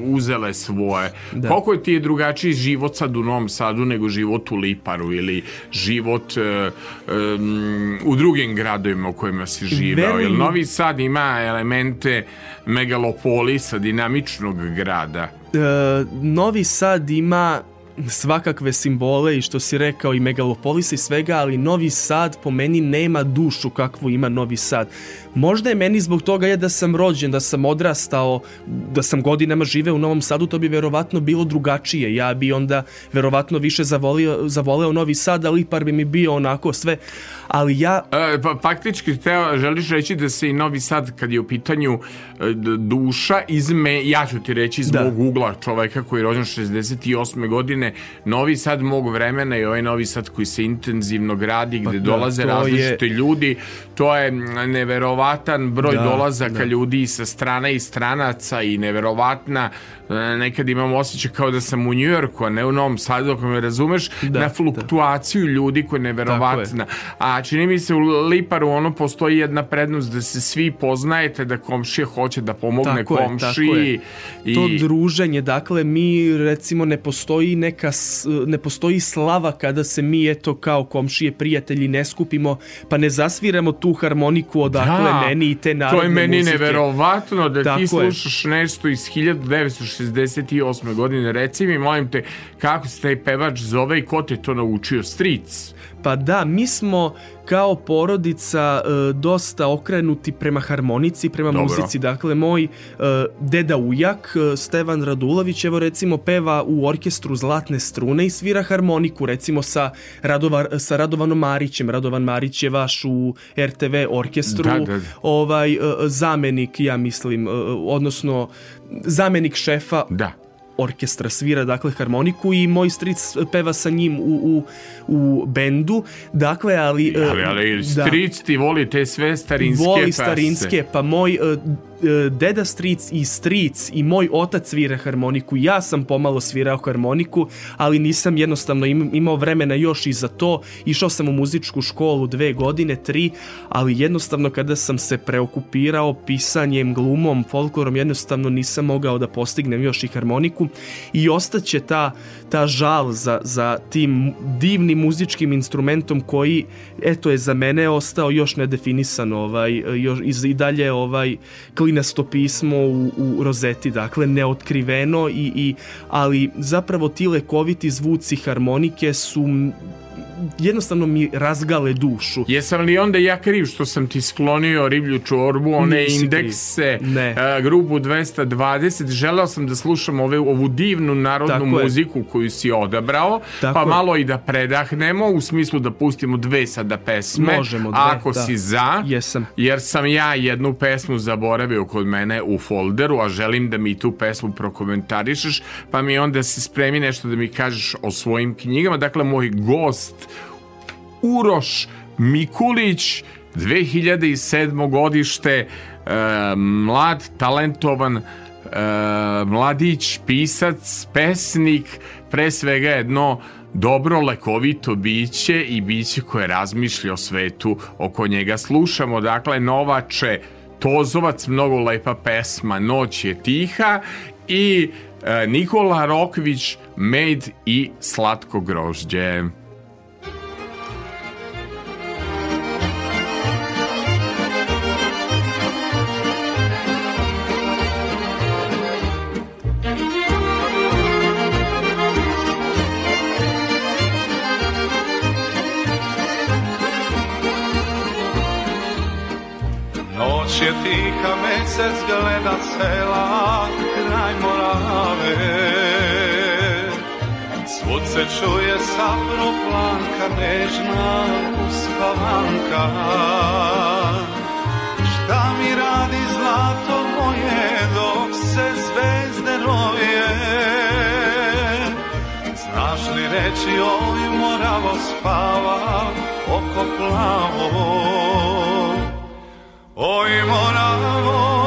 uzele svoje? Da. Koliko je ti je drugačiji život sad u Novom Sadu nego život u Liparu ili život e, u drugim gradovima u kojima si Jel mi- Novi Sad ima elemente megalopolisa, dinamičnog grada? E, Novi Sad ima svakakve simbole i što si rekao i megalopolisa i svega, ali Novi Sad po meni nema dušu kakvu ima Novi Sad. Možda je meni zbog toga je da sam rođen, da sam odrastao, da sam godinama živeo u Novom Sadu, to bi verovatno bilo drugačije. Ja bi onda verovatno više zavolio, zavoleo Novi Sad, ali Lipar bi mi bio onako sve. Ali ja E, pa, faktički teo, želiš reći da se i Novi Sad kad je u pitanju e, duša izme, ja ću ti reći iz Da. mog ugla čoveka koji je rođen 68. godine Novi Sad mog vremena i ovaj Novi Sad koji se intenzivno gradi gde da, dolaze različite ljudi to je neverovatan broj Da, dolazaka da. ljudi i sa strane i stranaca i neverovatna e, nekad imam osjećaj kao da sam u Njujorku a ne u Novom Sadu ako me razumeš Da, na fluktuaciju ljudi koja je neverovatna a čini mi se u Liparu ono postoji jedna prednost da se svi poznajete, da komšija hoće da pomogne Tako je, komšiji. tako je. I, to druženje, dakle mi recimo ne postoji neka ne postoji slava kada se mi eto kao komšije prijatelji ne skupimo pa ne zasviramo tu harmoniku odakle Da, meni i te narodne to je meni muzike. neverovatno da Tako ti je. slušaš nešto iz 1968. godine. Reci mi, molim te, kako se taj pevač zove i ko te to naučio? Stric. Pa da, mi smo kao porodica e, dosta okrenuti prema harmonici, prema Dobro. muzici. Dakle, moj e, deda ujak, e, Stevan Radulović, evo recimo peva u orkestru Zlatne strune i svira harmoniku, recimo sa, Radovar, sa Radovanom Marićem. Radovan Marić je vaš u RTV orkestru, Da, da, da. ovaj e, zamenik, ja mislim, e, odnosno zamenik šefa Da. Orkestra svira dakle harmoniku i moj stric peva sa njim u, u, u bendu. Dakle ali e, Ali, ali stric ti voli te sve starinske voli starinske pa moj e, deda stric i stric i moj otac svira harmoniku. Ja sam pomalo svirao harmoniku ali nisam jednostavno im, imao vremena još i za to. Išao sam u muzičku školu dve godine, tri ali jednostavno kada sam se preokupirao pisanjem, glumom, folklorom jednostavno nisam mogao da postignem još i harmoniku. I ostaće ta, ta žal za, za tim divnim muzičkim instrumentom koji eto je za mene ostao još nedefinisan ovaj, još, i, i dalje ovaj klinasto pismo u, u rozeti dakle neotkriveno i, i ali zapravo ti lekoviti zvuci harmonike su jednostavno mi razgale dušu Jesam li onda ja kriv što sam ti sklonio riblju čorbu, one Nisi indekse, Ne. a, grupu 220, želeo sam da slušam ove, ovu divnu narodnu Tako je. muziku koju si odabrao, Tako pa je. malo i da predahnemo, u smislu da pustimo dve sada pesme, Možemo dve, ako da. si za, Jesam. jer sam ja jednu pesmu zaboravio kod mene u folderu, a želim da mi tu pesmu prokomentarišeš, pa mi onda se spremi nešto da mi kažeš o svojim knjigama, dakle moj gost Uroš Mikulić 2007. godište e, mlad, talentovan e, mladić, pisac, pesnik pre svega jedno dobro lekovito biće i biće koje razmišlja o svetu oko njega slušamo dakle Novače Tozovac, mnogo lepa pesma Noć je tiha i e, Nikola Rokvić Med i slatko grožđe. Gleda sela kraj Morave. Svud se čuje saproplanka, nežna uspavanka. Šta mi radi zlato moje dok se zvezde roje? Znaš li reći oj moravo spava oko plavo? Oj moravo,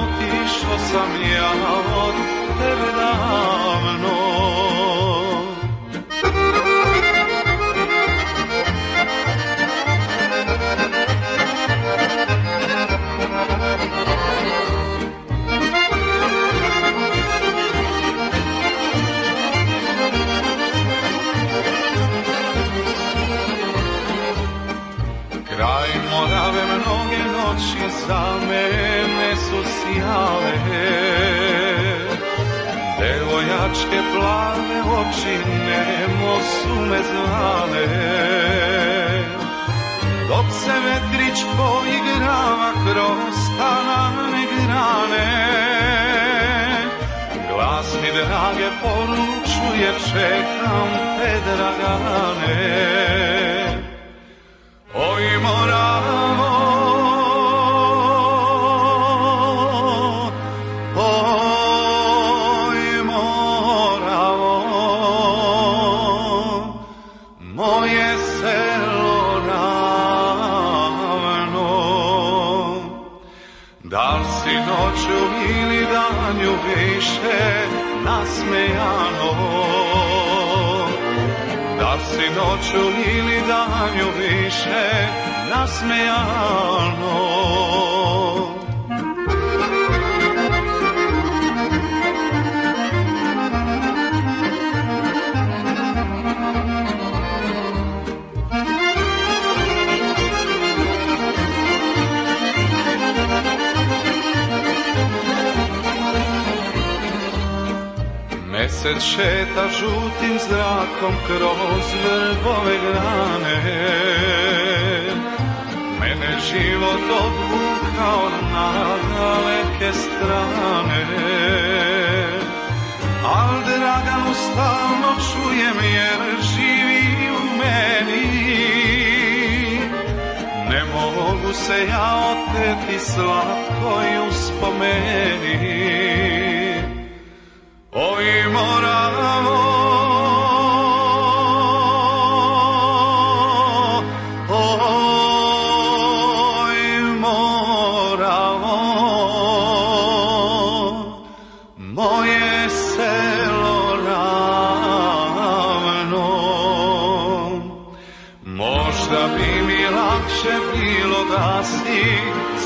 otišao sam ja od tebe davno. Otišao sam, otišao sam noći za mene su sjale Devojačke plave oči nemo su me zvale Dok se vetrić poigrava kroz tanane grane Glas mi drage poručuje čekam te dragane Oj moravo, više nasmejano? Da si noću ili danju više nasmejano? Mesec šeta žutim zrakom kroz vrbove grane. Mene život odvukao na daleke strane. Al Draganu stalno čujem jer živi u meni. Ne mogu se ja oteti slatkoj uspomeni Možda bi mi lakše bilo da si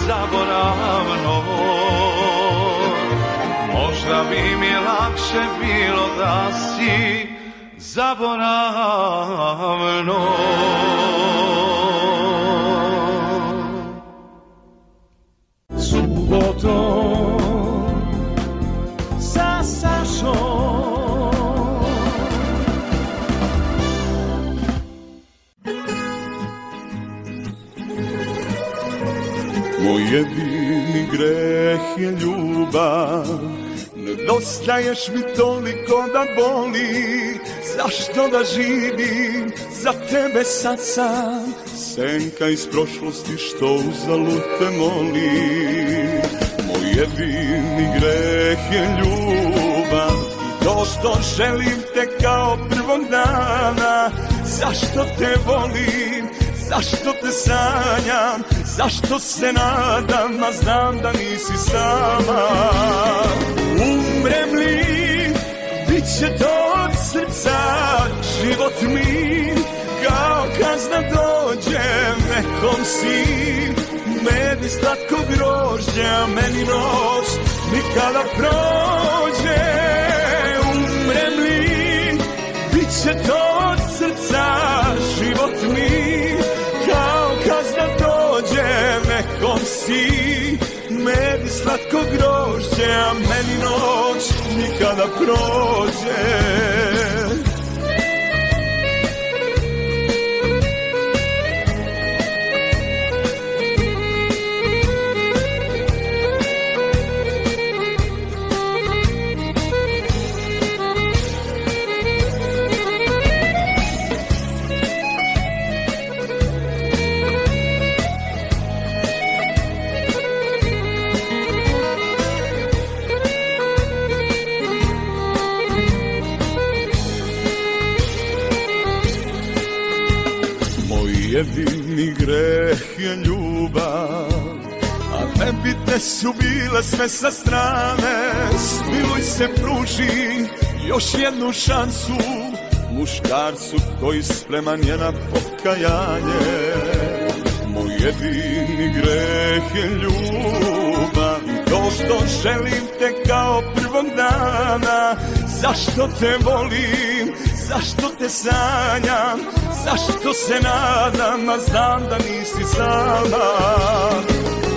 zaboravno. Lakše bilo da si zaboravno. Subotom Moj jedini greh je ljubav Nedostaješ mi toliko da boli. Zašto da živim? Za tebe sad sam Senka iz prošlosti što uzalud te moli. Moj jedini greh je ljubav I To što želim te kao prvog dana. Zašto te volim, zašto te sanjam? Zašto se nadam, a znam da nisi sama Umrem li, bit će to od srca Život mi kao kazna dođe Nekom si meni slatko grožđa Meni noć nikada prođe. Umrem li, bit će to slatko grožđa Meni noć nikada prođe jedini greh je ljubav A ne bi te su bile sve sa strane. Smiluj se pruži još jednu šansu Muškarcu koji spreman je na pokajanje. Moj jedini greh je ljubav I to što želim te kao prvog dana. Zašto te volim, zašto te sanjam? Zašto se nadam, a znam da nisi sama.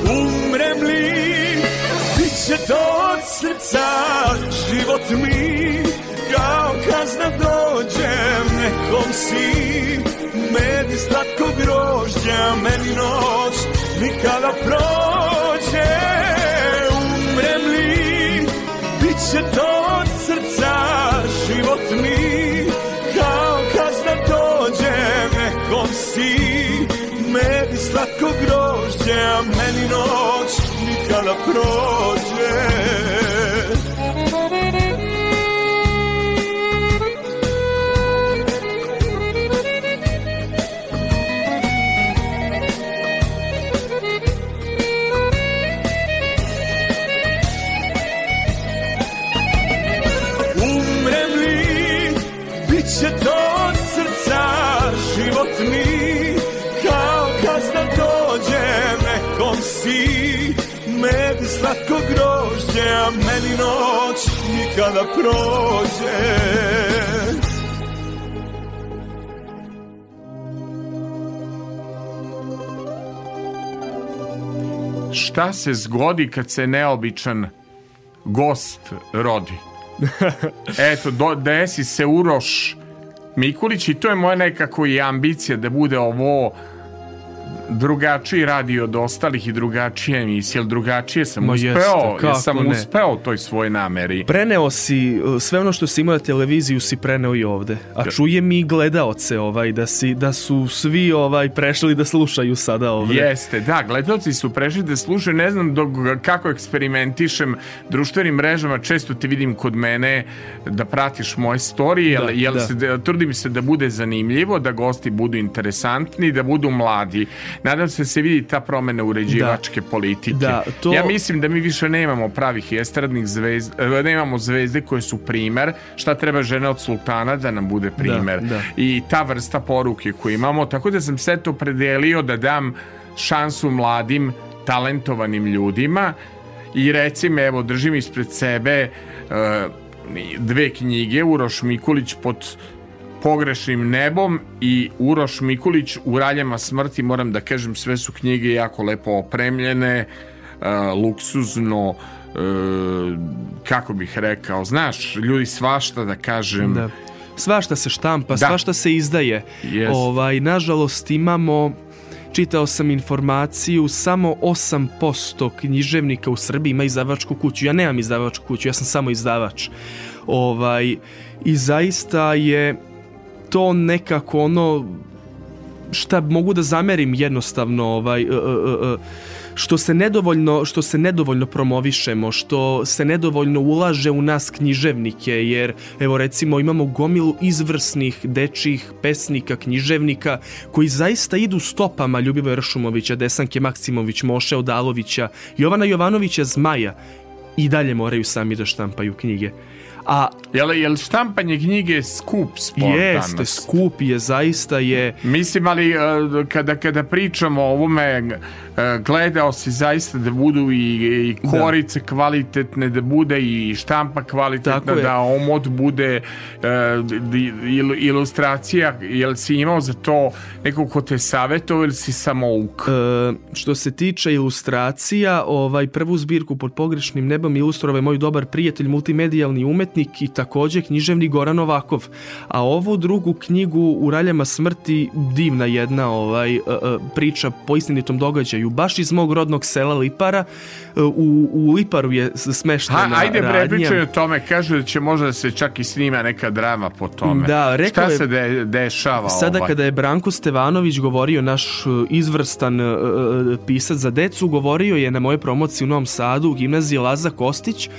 Umrem li, bit će to od srca Život mi. Kao kazna dođe Nekom si, meni slatko grožđa Meni noć nikada prođe grožđa Meni noć nikada meni noć nikada prođe Šta se zgodi kad se neobičan gost rodi? Eto, do, desi se Uroš Mikulić i to je moja nekako i ambicija da bude ovo drugačiji radio od ostalih i drugačije emisije, ali drugačije sam Ma uspeo, jeste, sam ne. uspeo toj svojoj nameri. Preneo si sve ono što si imao na televiziju si preneo i ovde. A čujem i gledaoce ovaj da si da su svi ovaj prešli da slušaju sada ovde. Jeste, da, gledalci su prešli da slušaju, ne znam dok, kako eksperimentišem društvenim mrežama, često te vidim kod mene da pratiš moje storije, jel, Da, jel da. Se, da, trudim se da bude zanimljivo, da gosti budu interesantni, da budu mladi. Nadam se da se vidi ta promena uređivačke politike. Da, to- Ja mislim da mi više nemamo pravih estradnih zvezda, nemamo zvezde koje su primer, šta treba žena od sultana da nam bude primer. da. I ta vrsta poruke koju imamo, tako da sam se to predelio da dam šansu mladim talentovanim ljudima i recimo evo držim ispred sebe e, dve knjige Uroš Mikulić pod pogrešnim nebom i Uroš Mikulić u raljama smrti moram da kažem sve su knjige jako lepo opremljene e, luksuzno e, kako bih rekao znaš ljudi svašta da kažem Da. Svašta se štampa, Da. svašta se izdaje. Jest. Ovaj nažalost imamo čitao sam informaciju samo 8% književnika u Srbiji ima izdavačku kuću. Ja nemam izdavačku kuću, ja sam samo izdavač. Ovaj i zaista je to nekako ono šta mogu da zamerim jednostavno ovaj e, e, e, što se nedovoljno što se nedovoljno promovišemo, što se nedovoljno ulaže u nas književnike, jer evo recimo imamo gomilu izvrsnih dečjih pesnika, književnika koji zaista idu stopama Ljubivoja Ršumovića, Desanke Maksimović, Moše Odalovića, Jovana Jovanovića Zmaja i dalje moraju sami da štampaju knjige. A Jel, jel štampanje knjige skup sport jeste, skup je, zaista je Mislim, ali e, kada, kada pričamo o ovome, e, gledao si zaista da budu i, i korice kvalitetne, da bude i štampa kvalitetna, da omot bude il- ilustracija. Jel si imao za to nekog ko te savjetovao ili si samo uk? E, što se tiče ilustracija, ovaj prvu zbirku pod pogrešnim nebom ilustrovao je moj dobar prijatelj, multimedijalni umetnik i takođe književnik Goran Novakov. A ovu drugu knjigu u raljama smrti divna jedna ovaj e, e, priča po istinitom događaju baš iz mog rodnog sela Lipara. E, U, u Liparu je smeštena Ha, ajde bre, radnja. pričaj o tome, kažu da će možda se čak i snima neka drama po tome. Da, rekao Šta je- se de, dešava Sada ovaj? kada je Branko Stevanović govorio, naš izvrstan uh, pisac za decu, govorio je na moje promociji u Novom Sadu u gimnaziji Laza Kostić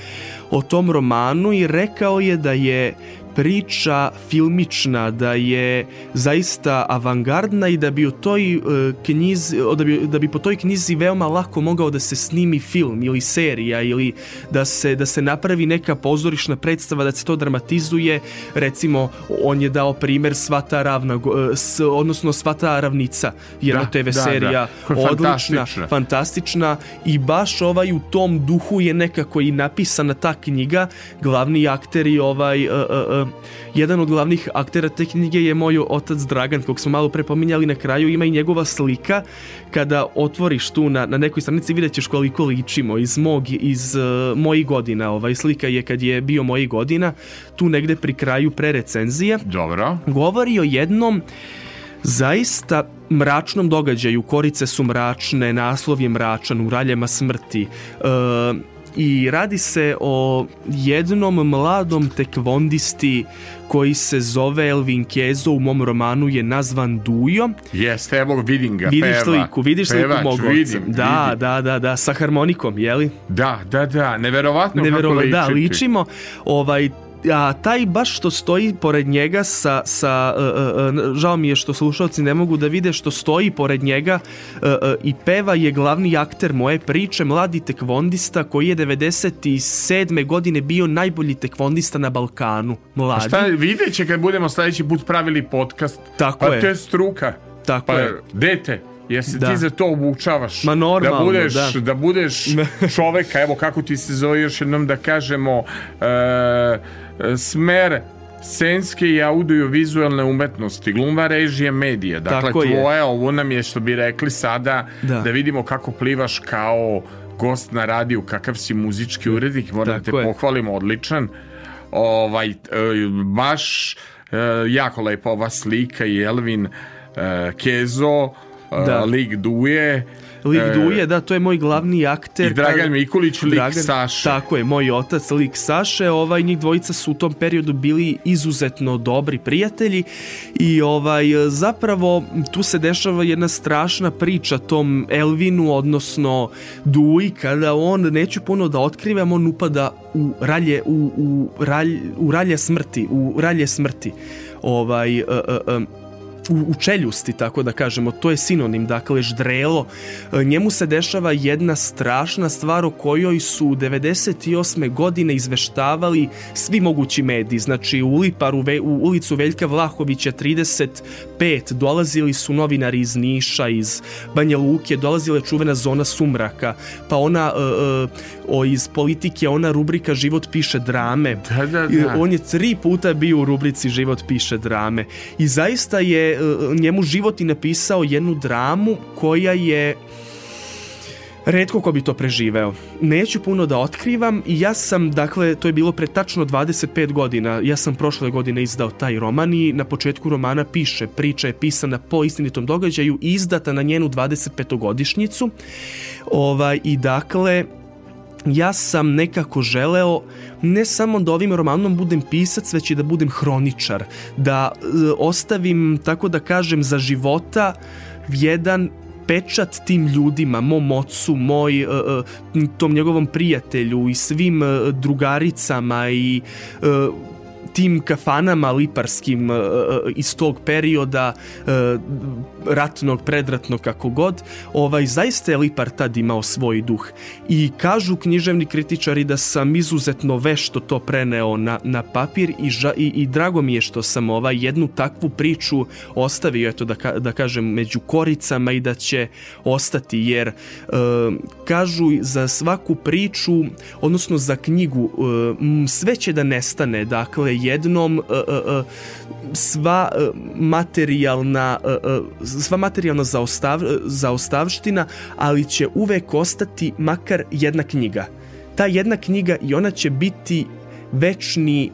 o tom romanu i rekao je da je priča filmična, da je zaista avangardna i da bi u toj e, knjizi, da bi, da bi po toj knjizi veoma lako mogao da se snimi film ili serija ili da se, da se napravi neka pozorišna predstava, da se to dramatizuje. Recimo, on je dao primer Svata ravna, e, s, odnosno Svata ravnica, jedna Da, TV da, serija da. odlična, Fantastična. fantastična i baš ovaj u tom duhu je nekako i napisana ta knjiga. Glavni akter i ovaj uh, uh, jedan od glavnih aktera te knjige je moj otac Dragan, kog smo malo prepominjali na kraju, ima i njegova slika. Kada otvoriš tu na, na nekoj stranici vidjet ćeš koliko ličimo iz mog, iz uh, mojih godina. Ovaj slika je kad je bio mojih godina, tu negde pri kraju pre recenzije Dobro. govori o jednom zaista mračnom događaju. Korice su mračne, naslov je mračan, u raljama smrti. E, I radi se o jednom mladom tekvondisti koji se zove Elvin Kezo, u mom romanu je nazvan Dujo. Jeste, evo vidim ga, Vidiš peva. sliku, vidiš sliku Pevač, mog oca. vidim, Da, vidim. da, da, da, sa harmonikom, jeli? Da, da, da, neverovatno Neverova, kako da, ličiti. ličimo. Ovaj, a taj baš što stoji pored njega sa, sa uh, uh, uh, žao mi je što slušalci ne mogu da vide što stoji pored njega uh, uh, i peva je glavni akter moje priče, mladi tekvondista koji je 97. godine bio najbolji tekvondista na Balkanu. Mladi. Šta, vidjet će kad budemo sledeći put pravili podcast. Tako pa je. to je struka. Tako pa, je. dete, jer se Da. ti za to obučavaš. Ma normalno, da budeš, da. da budeš čoveka, evo kako ti se zove još jednom da kažemo e, smer scenske i audiovizualne umetnosti, glumva režija medija. Dakle, Tako je. tvoje, ovo nam je što bi rekli sada, Da. da, vidimo kako plivaš kao gost na radiju, kakav si muzički urednik, moram da te Tako je. pohvalim, odličan. Ovaj, e, baš e, jako lepa ova slika i Elvin e, Kezo, Da. lik Duje. Lik e, Duje, da, to je moj glavni akter. I Dragan Mikulić, lik Saše. Tako je, moj otac, lik Saše. Ovaj, njih dvojica su u tom periodu bili izuzetno dobri prijatelji i ovaj, zapravo tu se dešava jedna strašna priča tom Elvinu, odnosno Duji, kada on, neću puno da otkrivam, on upada u ralje, u, u, ralj, u ralje smrti, u ralje smrti. Ovaj, uh, uh, um, u, u čeljusti, tako da kažemo, to je sinonim, dakle, ždrelo. E, Njemu se dešava jedna strašna stvar o kojoj su 98. godine izveštavali svi mogući mediji. Znači, u Liparu, u ulicu Veljka Vlahovića 35 dolazili su novinari iz Niša, iz Banja Luke, dolazila je čuvena zona sumraka, pa ona e, e, o, iz politike, ona rubrika Život piše drame. Da, da, da. On je tri puta bio u rubrici Život piše drame. I zaista je njemu život i napisao jednu dramu koja je Redko ko bi to preživeo. Neću puno da otkrivam i ja sam, dakle, to je bilo pre tačno 25 godina. Ja sam prošle godine izdao taj roman i na početku romana piše, priča je pisana po istinitom događaju i izdata na njenu 25-godišnjicu. Ovaj, I dakle, ja sam nekako želeo ne samo da ovim romanom budem pisac, već i da budem hroničar, da e, ostavim, tako da kažem, za života jedan pečat tim ljudima, mom ocu, moj, e, e, tom njegovom prijatelju i svim e, drugaricama i tim kafanama liparskim e, e, iz tog perioda e, ratnog, predratnog, kako god, ovaj, zaista je Lipar tad imao svoj duh. I kažu književni kritičari da sam izuzetno vešto to preneo na, na papir i, ža, i, i drago mi je što sam ovaj, jednu takvu priču ostavio, eto da, ka, da kažem, među koricama i da će ostati, jer e, kažu za svaku priču, odnosno za knjigu, e, sve će da nestane, dakle, jednom e, e, e, sva materijalna sva materijalna zaostav, zaostavština, ali će uvek ostati makar jedna knjiga. Ta jedna knjiga i ona će biti večni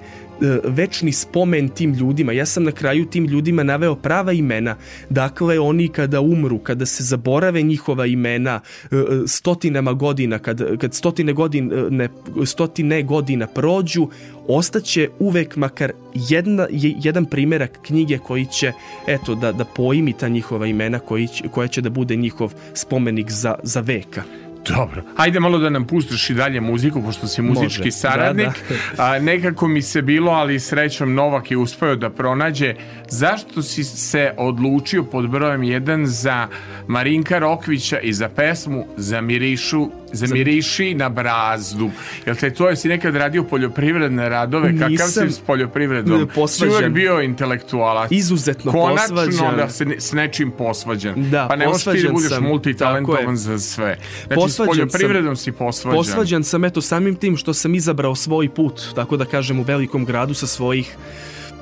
večni spomen tim ljudima. Ja sam na kraju tim ljudima naveo prava imena. Dakle, oni kada umru, kada se zaborave njihova imena e, e, stotinama godina, kad, kad stotine, godine, stotine godina prođu, ostaće uvek makar jedna, jedan primerak knjige koji će, eto, da, da poimi ta njihova imena koji koja će da bude njihov spomenik za, za veka. Dobro, ajde malo da nam pustiš i dalje muziku, pošto si muzički Može. saradnik. Da, da. A, nekako mi se bilo, ali srećom Novak je uspeo da pronađe. Zašto si se odlučio pod brojem 1 za Marinka Rokvića i za pesmu Zamirišu Zamiriši na brazdu. Jel te to jesi nekad radio poljoprivredne radove? Nisam Kakav si s poljoprivredom? Posvađan. Bio intelektualac. Izuzetno Konačno posvađan. da se s nečim posvađan. Da, pa ne možeš ti da budeš multitalentovan za sve. Znači posvađan s poljoprivredom sam. si posvađan. Posvađan sam eto samim tim što sam izabrao svoj put, tako da kažem u velikom gradu sa svojih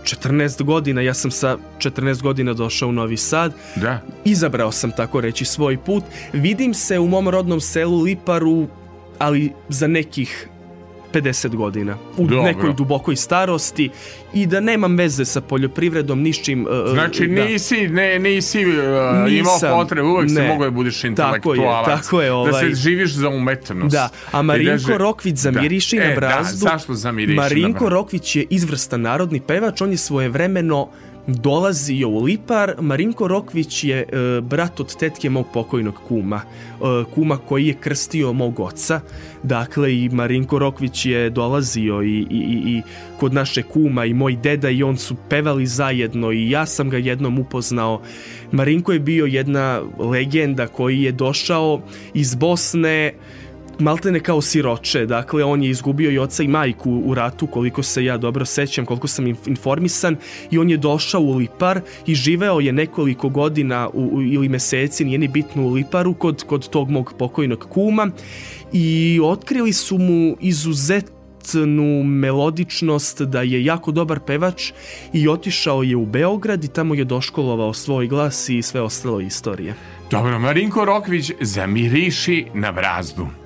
14 godina, ja sam sa 14 godina došao u Novi Sad. Da. Izabrao sam tako reći svoj put. Vidim se u mom rodnom selu Liparu, ali za nekih 50 godina u Dobro. nekoj dubokoj starosti i da nemam veze sa poljoprivredom nišćim uh, znači da. nisi ne nisi uh, imao potrebu uvek ne. se mogao da budeš intelektualac tako je, tako je ovaj, da se živiš za umetnost da a Marinko da, Rokvić za da. e, na brazdu da, zašto za miriši Marinko Rokvić je izvrstan narodni pevač on je svojevremeno dolazio u Lipar. Marinko Rokvić je e, brat od tetke mog pokojnog kuma, e, kuma koji je krstio mog oca. Dakle, i Marinko Rokvić je dolazio i, i, i kod naše kuma i moj deda i on su pevali zajedno i ja sam ga jednom upoznao. Marinko je bio jedna legenda koji je došao iz Bosne, maltene kao siroče, dakle on je izgubio i oca i majku u ratu koliko se ja dobro sećam, koliko sam informisan i on je došao u Lipar i živeo je nekoliko godina u, u, ili meseci, nije ni bitno u Liparu kod, kod tog mog pokojnog kuma i otkrili su mu izuzetnu melodičnost, da je jako dobar pevač i otišao je u Beograd i tamo je doškolovao svoj glas i sve ostalo istorije. Dobro, Marinko Rokvić, zamiriši na brazdu.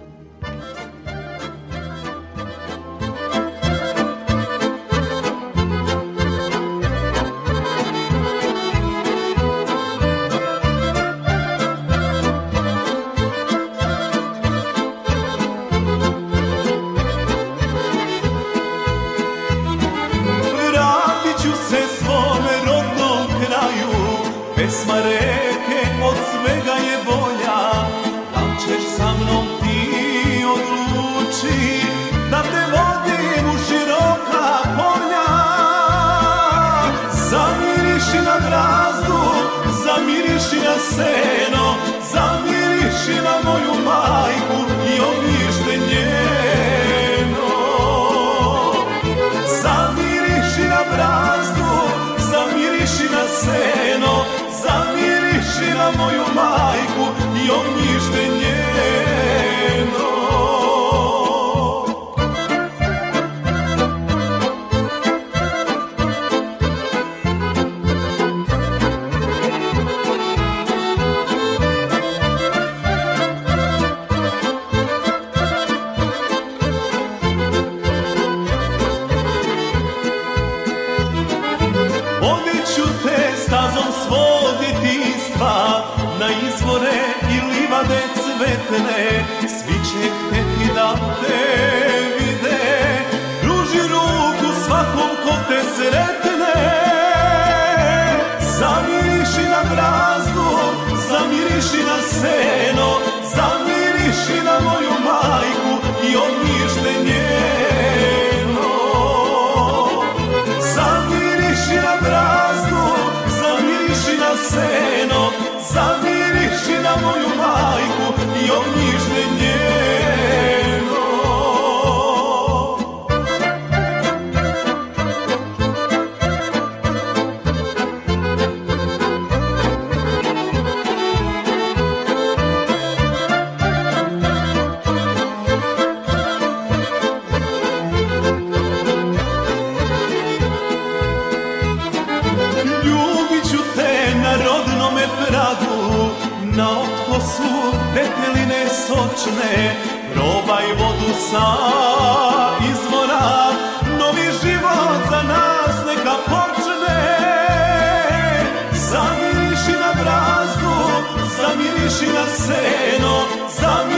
Zamiriši na seno Zamiriši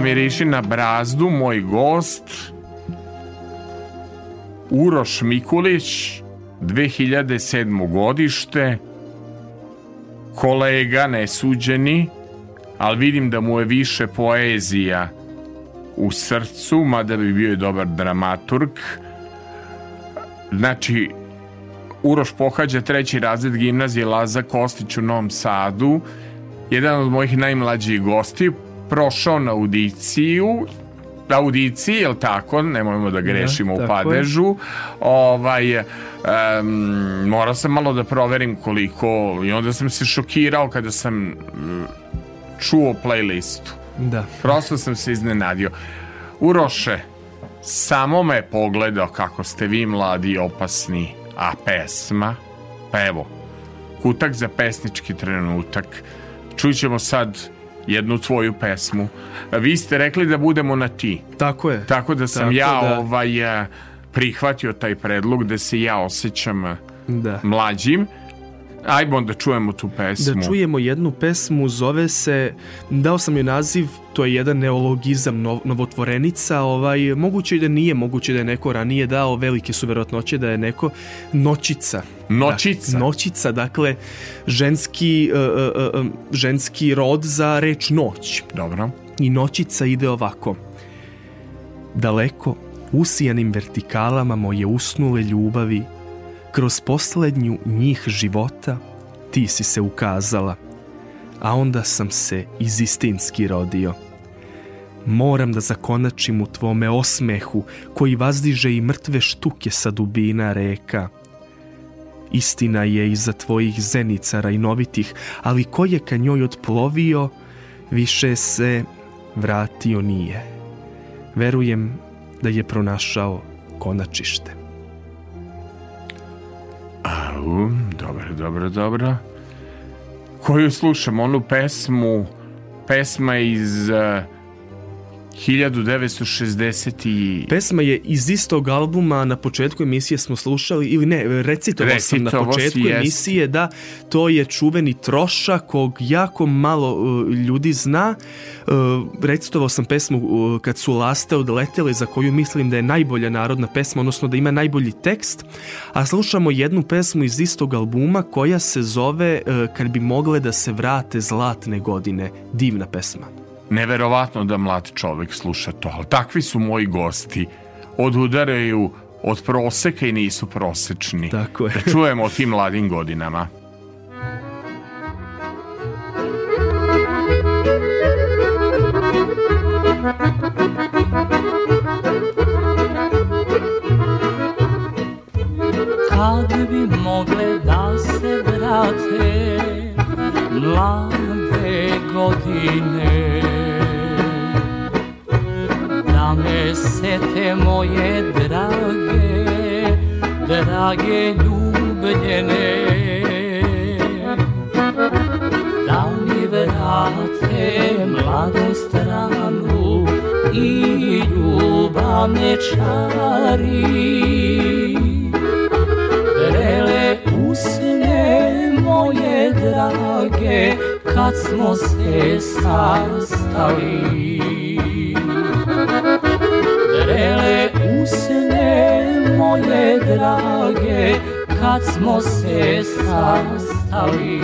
Zamiriši na brazdu, moj gost Uroš Mikulić 2007. godište kolega nesuđeni ali vidim da mu je više poezija u srcu mada bi bio i dobar dramaturg znači Uroš pohađa treći razred gimnazije Laza Kostić u Novom Sadu jedan od mojih najmlađih gosti prošao na audiciju audiciji, jel tako? Nemojmo da grešimo Da, u tako je. padežu. Ovaj, em, morao sam malo da proverim koliko i onda sam se šokirao kada sam mm, čuo playlistu. Da. Prosto sam se iznenadio. Uroše, samo me pogledao kako ste vi mladi i opasni, a pesma, pa evo, kutak za pesnički trenutak. Čućemo sad jednu tvoju pesmu. Vi ste rekli da budemo na ti. Tako je. Tako da sam Tako ja da- ovaj eh, prihvatio taj predlog da se ja osjećam eh, Da. mlađim. Ajmo onda čujemo tu pesmu. Da čujemo jednu pesmu, zove se, dao sam joj naziv, to je jedan neologizam, nov- novotvorenica, ovaj, moguće da nije, moguće da je neko ranije dao, velike su verovatnoće da je neko Noćica. Noćica. Da, noćica, dakle, ženski, e, e, e, ženski rod za reč noć. Dobro. I noćica ide ovako. Daleko, usijanim vertikalama moje usnule ljubavi, kroz poslednju njih života, ti si se ukazala, a onda sam se iz istinski rodio. Moram da zakonačim u tvome osmehu, koji vazdiže i mrtve štuke sa dubina reka. Istina je iza tvojih zenica rajnovitih, ali ko je ka njoj otplovio, više se vratio nije. Verujem da je pronašao konačište. Au, dobro, dobro, dobro. Koju slušam? Onu pesmu, pesma iz uh, 1960 i... Pesma je iz istog albuma, na početku emisije smo slušali, ili ne, recitovao sam na početku jest. emisije da to je čuveni trošak kog jako malo uh, ljudi zna. Uh, recitovao sam pesmu uh, kad su laste odletele za koju mislim da je najbolja narodna pesma, odnosno da ima najbolji tekst, a slušamo jednu pesmu iz istog albuma koja se zove uh, Kad bi mogle da se vrate zlatne godine. Divna pesma. Neverovatno da mlad čovek sluša to, ali takvi su moji gosti. Odudaraju od proseka i nisu prosečni. Tako je. Da čujemo o tim mladim godinama. Čari Vrele usne moje drage kad smo se sastali. Vrele usne moje drage kad smo se sastali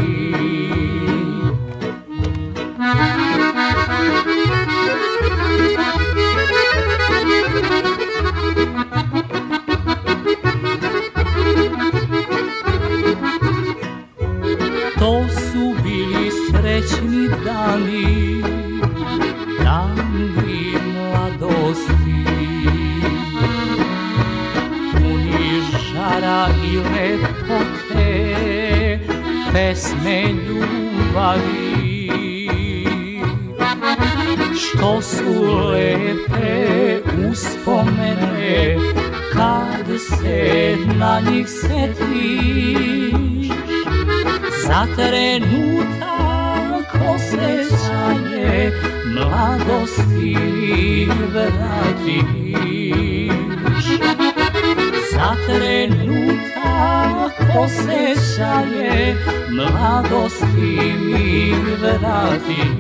Mladosti mi vratiš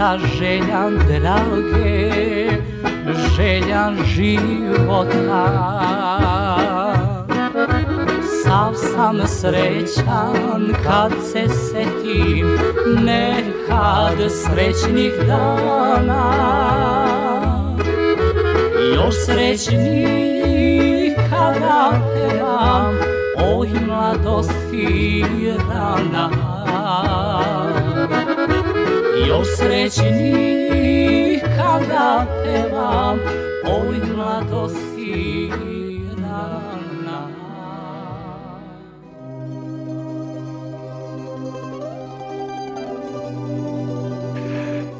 osta željan drage, željan života. Sav sam srećan kad se setim nekad srećnih dana. Još srećniji kada pevam oj mladosti rana Još srećniji kada pevam oj mladosti rana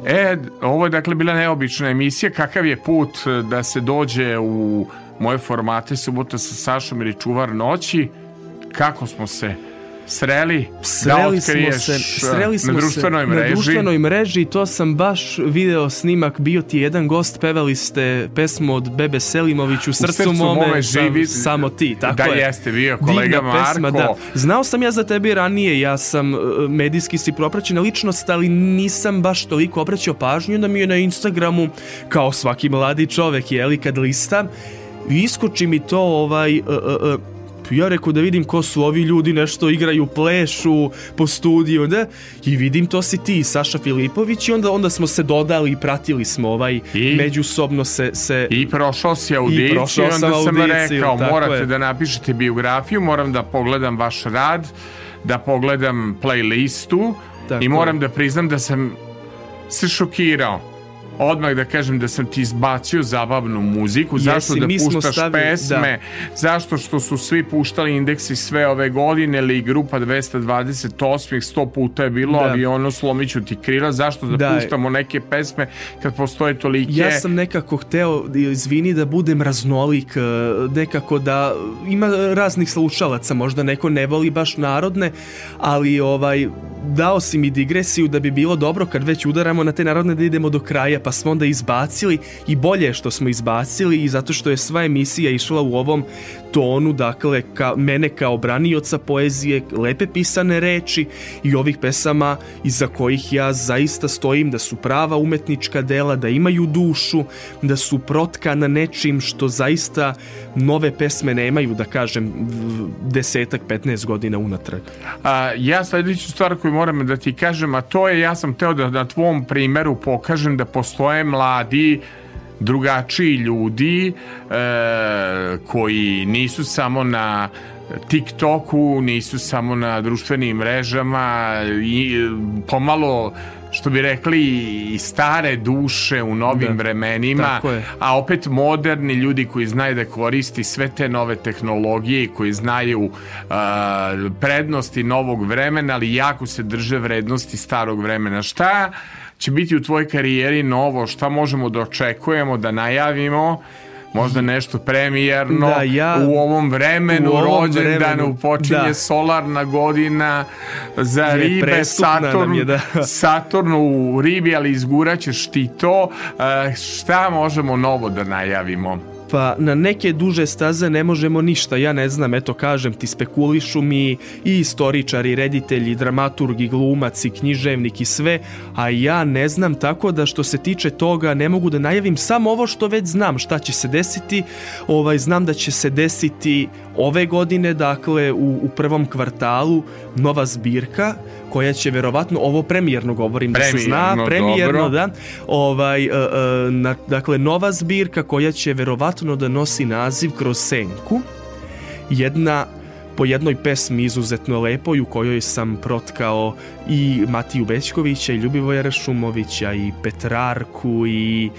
E, ovo je dakle bila neobična emisija. Kakav je put e, da se dođe u moje formate subota sa Sašom ili Čuvar noći? Kako smo se sreli? Sreli da smo otkriješ se, e, sreli smo na društvenoj se mreži. na društvenoj mreži, to sam baš video snimak, bio ti jedan gost, pevali ste pesmu od Bebe Selimović u srcu, srcu mome, mome sam- živi- samo ti, tako Da, je. jeste, bio kolega Divna pesma, Marko. da. Znao sam ja za tebe ranije, ja sam e, medijski si propraćena ličnost, ali nisam baš toliko obraćao pažnju, onda mi je na Instagramu, kao svaki mladi čovek, jeli, kad listam, iskoči mi to ovaj... e, e, e, ja rekao da vidim ko su ovi ljudi, nešto igraju, plešu po studiju, da? I vidim to si ti, Saša Filipović i onda, onda smo se dodali i pratili smo ovaj, I? međusobno se, se I prošao si audiciju i prošao onda sam sam audiciju, rekao tako morate je. da napišete biografiju, moram da pogledam vaš rad, da pogledam playlistu Tako i je. moram da priznam da sam se šokirao. Odmah da kažem da sam ti izbacio zabavnu muziku, Jesi, zašto da puštaš stavili- pesme, zašto što su svi puštali indeksi sve ove godine ili grupa 228 100 puta je bilo, Da. ali ono slomiću ti krila, zašto da, Da. puštamo neke pesme kad postoje tolike Ja sam nekako hteo, izvini, da budem raznolik, e, nekako da ima raznih slušalaca, možda neko ne voli baš narodne, ali ovaj dao si mi digresiju da bi bilo dobro kad već udaramo na te narodne da idemo do kraja, pa smo onda izbacili i bolje je što smo izbacili i zato što je sva emisija išla u ovom tonu, dakle, ka, mene kao branioca poezije, lepe pisane reči i ovih pesama iza kojih ja zaista stojim da su prava umetnička dela, da imaju dušu, da su protkana nečim što zaista nove pesme nemaju, da kažem, desetak, 15 godina unatrag. A, ja sljedeću stvar koju moram da ti kažem, a to je ja sam teo da na tvom primeru pokažem da postoje mladi drugačiji ljudi e, koji nisu samo na TikToku, nisu samo na društvenim mrežama i e, pomalo što bi rekli i stare duše u novim Da. vremenima a opet moderni ljudi koji znaju da koristi sve te nove tehnologije i koji znaju a, prednosti novog vremena, ali jako se drže vrednosti starog vremena. Šta će biti u tvojoj karijeri novo? Šta možemo da očekujemo, da najavimo? Možda nešto premijerno Da, ja- u ovom vremenu u ovom rođendanu vremenu, počinje da. solarna godina za Je ribe Saturn, je, da. Saturn u ribi, ali izguraćeš ti to. E, šta možemo novo da najavimo? Pa na neke duže staze ne možemo ništa, ja ne znam, eto kažem ti spekulišu mi i istoričari, reditelji, i dramaturg, i glumac, i književnik i sve, a ja ne znam tako da što se tiče toga ne mogu da najavim samo ovo što već znam šta će se desiti, ovaj, znam da će se desiti ove godine, dakle u, u prvom kvartalu nova zbirka koja će verovatno ovo premijerno govorim da se zna. Premijerno, premijerno dobro. da. Ovaj e, e, na- dakle nova zbirka koja će verovatno da nosi naziv kroz senku. Jedna po jednoj pesmi izuzetno lepoj u kojoj sam protkao i Matiju Bećkovića i Ljubivoja Rašumovića i Petrarku i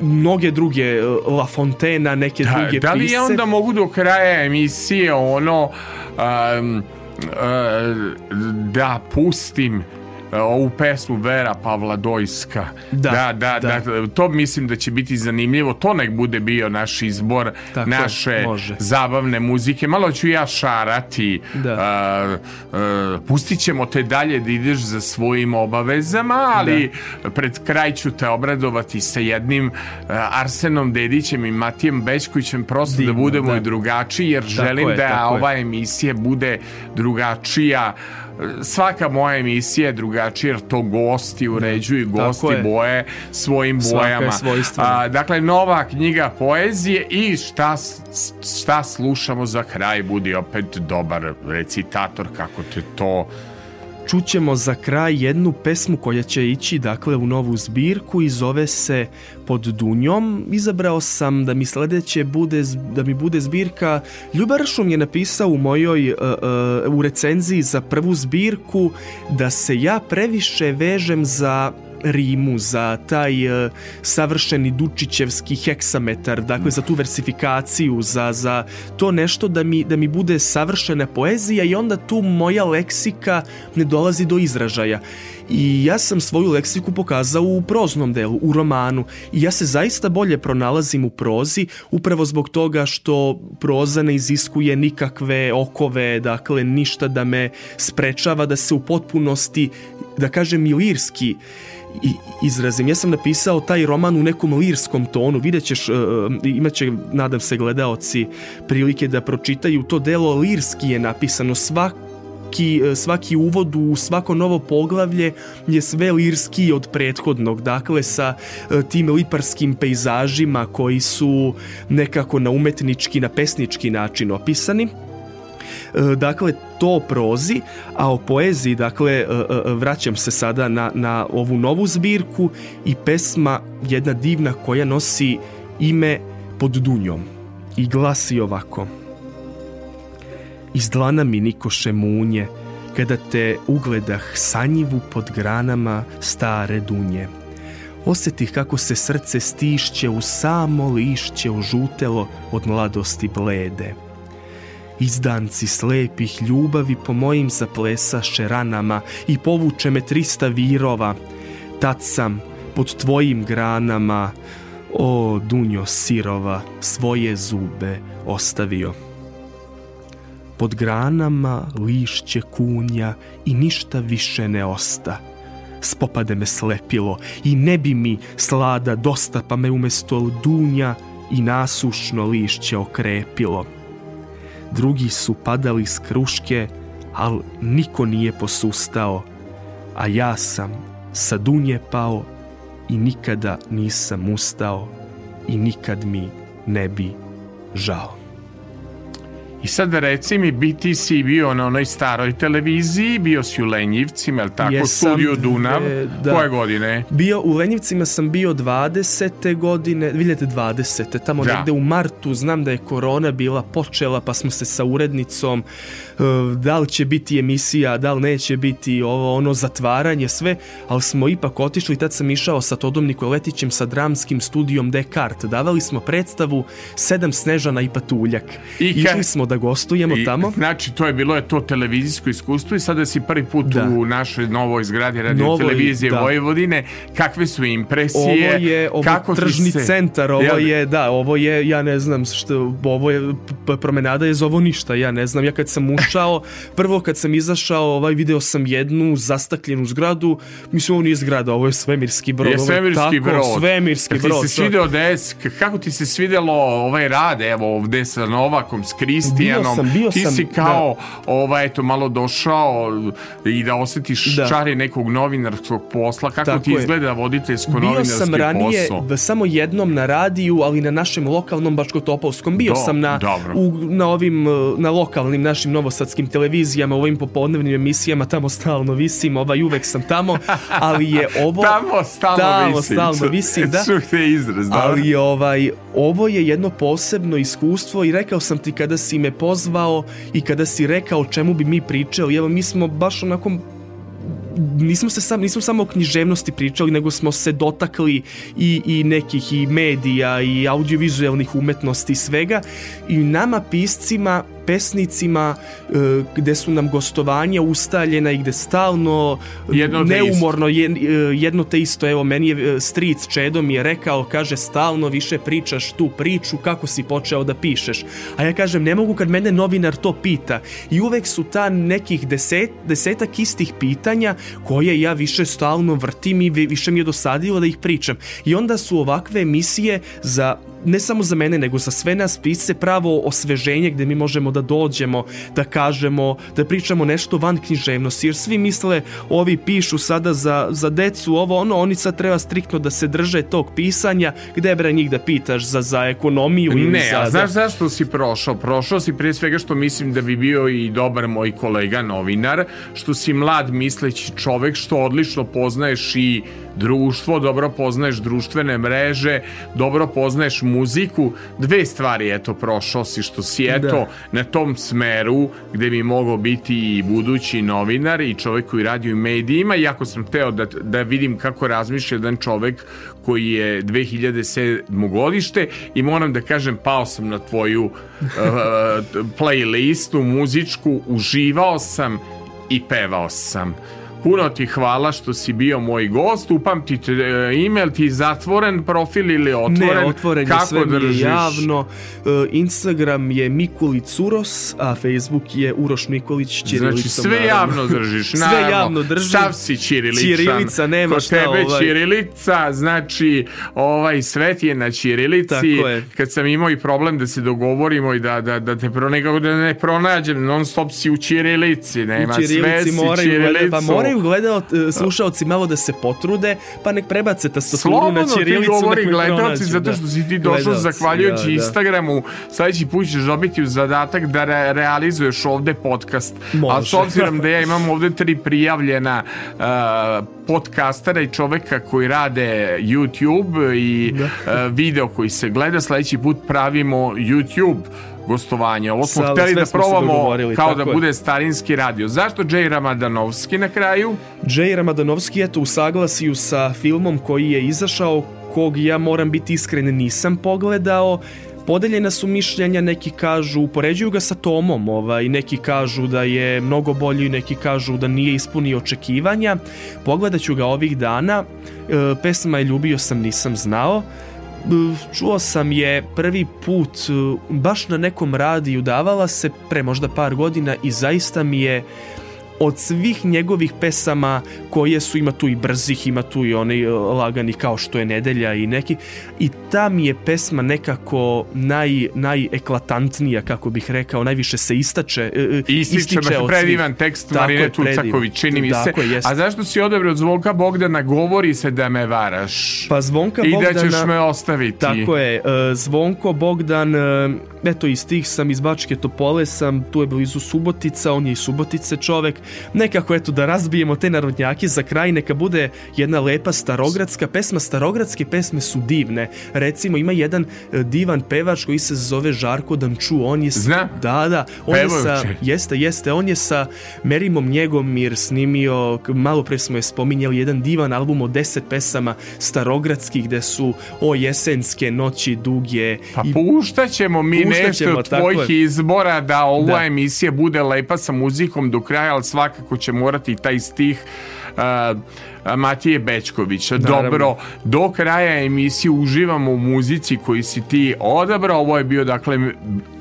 mnoge druge e, La Fontena, neke Da, druge da li pisce. ja onda mogu do kraja emisije ono um, uh, da pustim ovu pesmu Vera Pavla Dojska. Da, da, da, da. da, to mislim da će biti zanimljivo. To nek bude bio naš izbor Tako, naše može. zabavne muzike. Malo ću ja šarati. Da. Uh, uh, pustit ćemo te dalje da ideš za svojim obavezama, ali pred kraj ću te obradovati sa jednim uh, Arsenom Dedićem i Matijem Bećkovićem prosto Divno, da budemo da. i drugačiji jer želim je, da tako je. ova emisija bude drugačija svaka moja emisija je drugačija jer to gosti uređuju i gosti je. boje svojim bojama. A, dakle, nova knjiga poezije i šta, šta slušamo za kraj, budi opet dobar recitator kako te to Čućemo za kraj jednu pesmu koja će ići dakle u novu zbirku i zove se Pod Dunjom. Izabrao sam da mi sledeće bude, da mi bude zbirka Ljubar Šum je napisao u mojoj uh, uh, u recenziji za prvu zbirku da se ja previše vežem za rimu, za taj uh, savršeni Dučićevski heksametar, dakle za tu versifikaciju, za, za to nešto da mi, da mi bude savršena poezija i onda tu moja leksika ne dolazi do izražaja. I ja sam svoju leksiku pokazao u proznom delu, u romanu. I ja se zaista bolje pronalazim u prozi, upravo zbog toga što proza ne iziskuje nikakve okove, dakle ništa da me sprečava da se u potpunosti, da kažem i lirski i izrazim. Ja sam napisao taj roman u nekom lirskom tonu. Vidjet ćeš, uh, imaće, nadam se, gledaoci prilike da pročitaju. To delo lirski je napisano. Svaki, uh, svaki uvod u svako novo poglavlje je sve lirski od prethodnog. Dakle, sa uh, tim liparskim pejzažima koji su nekako na umetnički, na pesnički način opisani. E, dakle to prozi, a o poeziji dakle e, e, vraćam se sada na, na ovu novu zbirku i pesma jedna divna koja nosi ime pod dunjom i glasi ovako Iz dlana mi nikoše munje kada te ugledah sanjivu pod granama stare dunje Osjetih kako se srce stišće u samo lišće ožutelo od mladosti blede Izdanci slepih ljubavi po mojim zaplesaše ranama i povuče me trista virova. Tad sam pod tvojim granama, o dunjo sirova, svoje zube ostavio. Pod granama lišće kunja i ništa više ne osta. Spopade me slepilo i ne bi mi slada dosta pa me umesto dunja i nasušno lišće okrepilo drugi su padali s kruške, al niko nije posustao, a ja sam sa dunje pao i nikada nisam ustao i nikad mi ne bi žao. I sad reci mi, bi ti si bio na onoj staroj televiziji, bio si u Lenjivcima, je li tako, Jesam, studio Dunav, e, da. koje godine? Bio u Lenjivcima sam bio 20. godine, 2020. tamo Da. negde u martu, znam da je korona bila počela pa smo se sa urednicom e, da li će biti emisija, da li neće biti ovo ono zatvaranje, sve, ali smo ipak otišli, tad sam išao sa Todom Nikoletićem sa dramskim studijom Descartes, davali smo predstavu Sedam snežana i patuljak. I ka- Išli smo da gostujemo I, tamo. Znači, to je bilo je to televizijsko iskustvo i sada si prvi put Da. u našoj novoj zgradi radio Novoj, televizije da. Vojvodine. Kakve su impresije? Ovo je ovo Kako tržni se- centar, ovo Jel- je, da, ovo je, ja ne znam što, ovo je, promenada je za ovo ništa, ja ne znam, ja kad sam ušao, prvo kad sam izašao, ovaj, video sam jednu zastakljenu zgradu, mislim, ovo nije zgrada, ovo je svemirski brod. Je ovo svemirski tako, brod. Svemirski Kad ti brod. se svideo des, kako ti se svidelo ovaj rad, evo ovde sa Novakom, s Kristijem, pijanom. sam, bio Ti si kao, ovaj, eto, malo došao i da osjetiš Da. čari nekog novinarskog posla. Kako Tako ti je. izgleda voditeljsko Bio novinarski sam ranije posao? v- samo jednom na radiju, ali na našem lokalnom Bačkotopolskom. Bio Do- sam na, u, na ovim, na lokalnim našim novosadskim televizijama, u ovim popodnevnim emisijama, tamo stalno visim, ovaj, uvek sam tamo, ali je ovo... Tamo stalno Tamo visim. stalno visim, da. Izraz, da. Ali ovaj, ovo je jedno posebno iskustvo i rekao sam ti kada si me pozvao i kada si rekao o čemu bi mi pričali. Evo, mi smo baš onako nismo se sam nismo samo o književnosti pričali nego smo se dotakli i, i nekih i medija i audiovizualnih umetnosti i svega. I nama piscima pesnicima e, gde su nam gostovanja ustaljena i gde stalno Jedno neumorno je, e, jedno te isto. Evo meni je e, stric Čedo mi je rekao kaže stalno više pričaš tu priču kako si počeo da pišeš? A ja kažem ne mogu kad mene novinar to pita. I uvek su ta nekih deset, desetak istih pitanja koje ja više stalno vrtim i vi- više mi je dosadilo da ih pričam. I onda su ovakve emisije za ne samo za mene, nego za sve nas pisce pravo osveženje gde mi možemo da dođemo, da kažemo, da pričamo nešto van književnosti, jer svi misle, ovi pišu sada za, za decu, ovo ono, oni sad treba striktno da se drže tog pisanja, gde bre njih da pitaš za, za ekonomiju ili Ne, za... a znaš zašto si prošao? Prošao si prije svega što mislim da bi bio i dobar moj kolega novinar, što si mlad misleći čovek, što odlično poznaješ i društvo, dobro poznaješ društvene mreže, dobro poznaješ muziku. Dve stvari, eto, prošao si što si, eto, na tom smeru gde bi mogao biti i budući novinar i čovek koji radi u medijima, iako sam teo da, da vidim kako razmišlja jedan čovek koji je 2007. godište i moram da kažem, pao sam na tvoju uh, playlistu muzičku, uživao sam i pevao sam. Puno ti hvala što si bio moj gost. Upamtite e, email, ti zatvoren profil ili otvoren? Ne, otvoren je, Kako sve mi je držiš? javno. E, Instagram je Mikulic Uros, a Facebook je Uroš Nikolić Ćirilicom. Znači sve naravno. javno držiš, sve naravno. javno držim. Sav si ćiriličan. Ćirilica, nema Kod šta, tebe ovaj. ćirilica, znači ovaj svet je na ćirilici. Tako je. Kad sam imao i problem da se dogovorimo i da, da, da te pro, nekako da ne pronađem, non stop si u ćirilici, nema u sve Ćirilici si moraju, pa moraju gledao, slušaoci malo da se potrude, pa nek prebace tastaturu na Slobodno ti Ćirilicu. govori gledalci pronađu, zato da. što si ti došao Gledaoci, zahvaljujući da, da. Instagramu sledeći put ćeš dobiti u zadatak da re- realizuješ ovde podcast Može. a s obzirom da ja imam ovde tri prijavljena uh, podcastera i čoveka koji rade YouTube i uh, video koji se gleda sledeći put pravimo YouTube gostovanje. Ovo smo hteli da probamo kao da je. bude starinski radio. Zašto Jay Ramadanovski na kraju? Jay Ramadanovski eto u saglasiju sa filmom koji je izašao, kog ja moram biti iskren nisam pogledao, Podeljena su mišljenja, neki kažu, upoređuju ga sa Tomom, ovaj, neki kažu da je mnogo bolji, neki kažu da nije ispunio očekivanja. Pogledat ću ga ovih dana, e, pesma je Ljubio sam, nisam znao. Čuo sam je prvi put baš na nekom radiju, davala se pre možda par godina i zaista mi je od svih njegovih pesama koje su, ima tu i brzih, ima tu i onaj e, lagani kao što je nedelja i neki, i ta mi je pesma nekako naj, najeklatantnija, kako bih rekao, najviše se istače, e, e, Ističe ističe od predivan tekst Tako Marine. Tucaković, čini mi se. Je. A zašto si odabrao od zvuka Bogdana govori se da me varaš? Pa Zvonka I Bogdana... da ćeš me ostaviti. Tako je, e, Zvonko Bogdan, eto iz tih sam iz Bačke Topole sam, tu je blizu Subotica, on je iz Subotice čovek, nekako eto da razbijemo te narodnjake za kraj, neka bude jedna lepa starogradska pesma, starogradske pesme su divne, recimo ima jedan e, divan pevač koji se zove Žarko Danču, on je... s- Zna? Da, da, on je sa, jeste, jeste, on je sa Merimom Njegomir snimio, malo pre smo je spominjali, jedan divan album od 10 pesama starogradskih gde su o jesenske noći duge Pa i puštat ćemo mi Puštat nešto od tvojih izbora da ova Da. emisija bude lepa sa muzikom do kraja, ali svakako će morati taj stih uh, Matije Bečkovića. Naravno. Dobro, do kraja emisije uživamo u muzici koji si ti odabrao. Ovo je bio, dakle,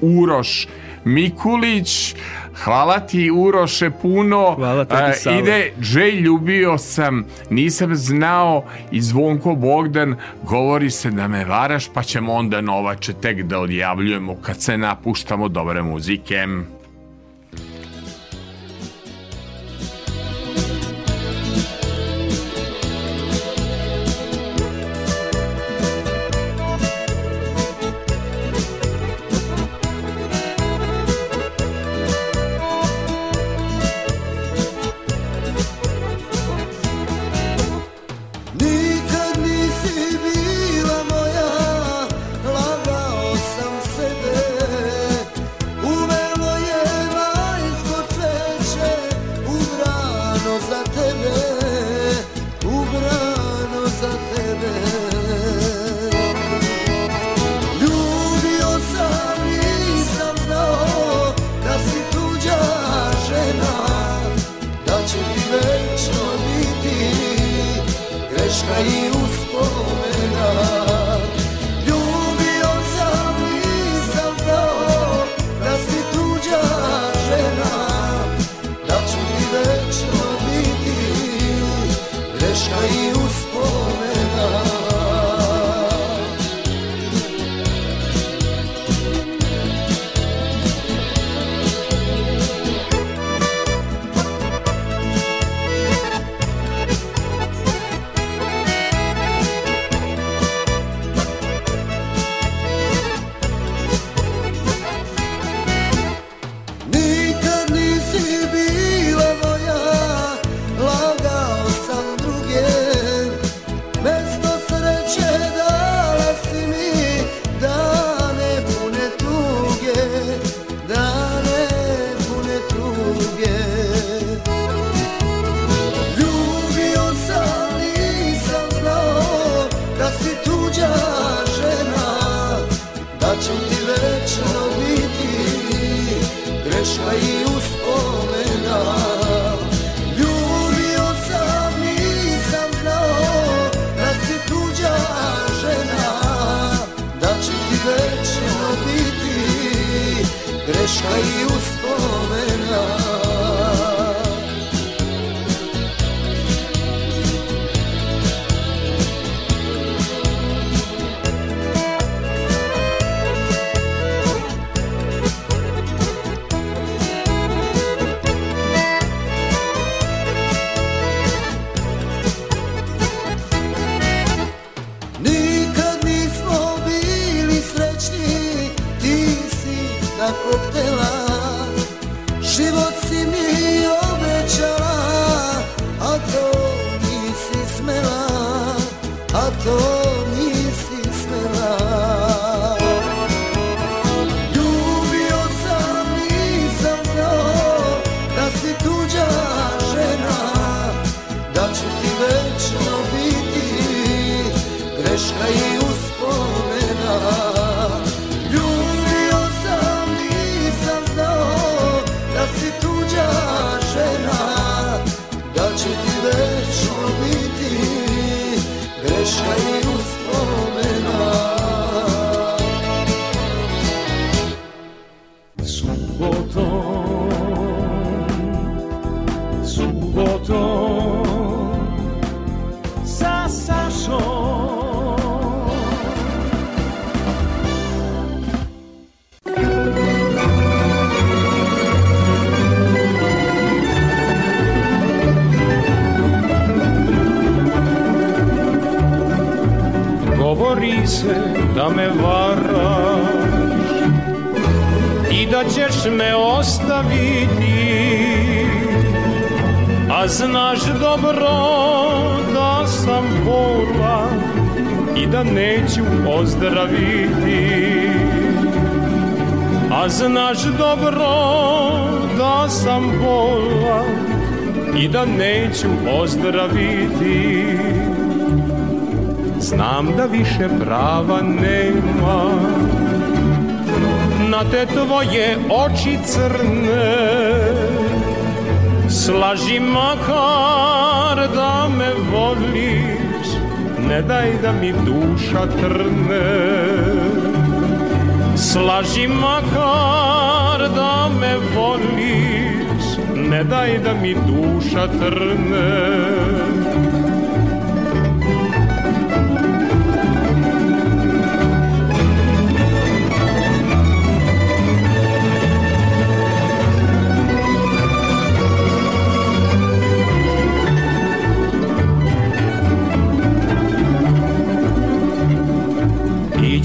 Uroš Mikulić, hvala ti Uroše puno. Hvala tebi, E, Sale. ide Džej ljubio sam, nisam znao i Zvonko Bogdan govori se da me varaš pa ćemo onda novače tek da odjavljujemo kad se napuštamo dobre muzike. Više prava nema. Na te tvoje oči crne Slaži makar da me voliš Ne daj da mi duša trne. Slaži makar da me voliš, ne daj da mi duša trne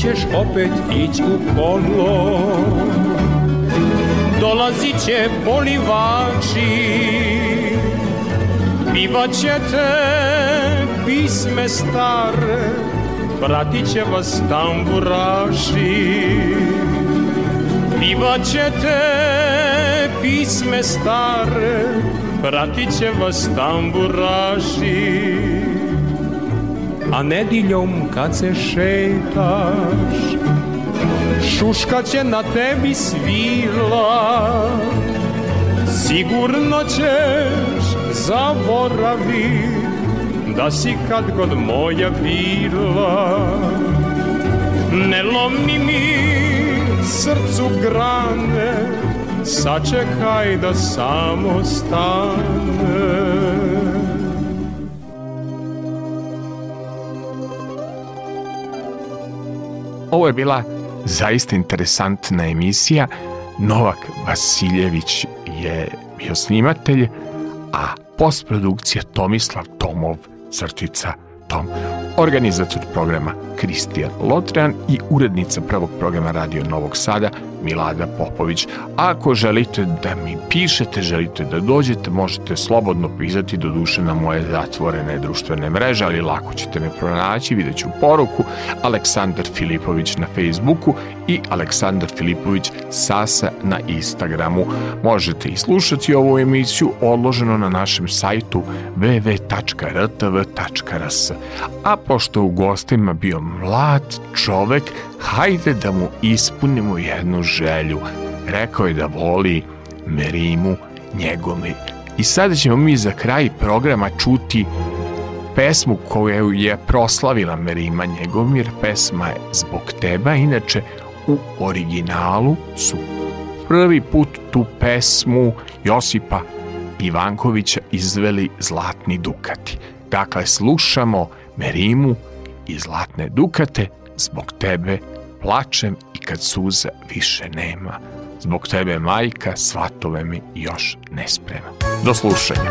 ćeš opet ići u kolo. Dolazit će polivači Pivat ćete pisme stare Pratit će vas tamburaši. Pivat ćete pisme stare Pratit će vas tamburaši. A nediljom kad se šetaš Šuška će na tebi svila. Sigurno ćeš zaboravit Da si kad god moja bila. Ne lomi mi srcu grane Sačekaj da samo stane. Ovo je bila zaista interesantna emisija. Novak Vasiljević je bio snimatelj, a postprodukcija Tomislav Tomov crtica Tom. Organizator programa Kristijan Lotrean i urednica prvog programa Radio Novog Sada Milada Popović. Ako želite da mi pišete, želite da dođete, možete slobodno pisati do duše na moje zatvorene društvene mreže, ali lako ćete me pronaći, vidjet ću poruku Aleksandar Filipović na Facebooku i Aleksandar Filipović Sasa na Instagramu. Možete i slušati ovu emisiju odloženo na našem sajtu www.rtv.rs. A pošto u gostima bio mlad čovek, hajde da mu ispunimo jednu želju. Rekao je da voli Merimu Njegomir. I sada ćemo mi za kraj programa čuti pesmu koju je proslavila Merima Njegomir. Pesma je Zbog teba, inače u originalu su prvi put tu pesmu Josipa Ivankovića izveli Zlatni Dukati. Dakle, slušamo Merimu i Zlatne Dukate, zbog tebe plačem i kad suza više nema. Zbog tebe majka svatove mi još ne sprema. Do slušanja.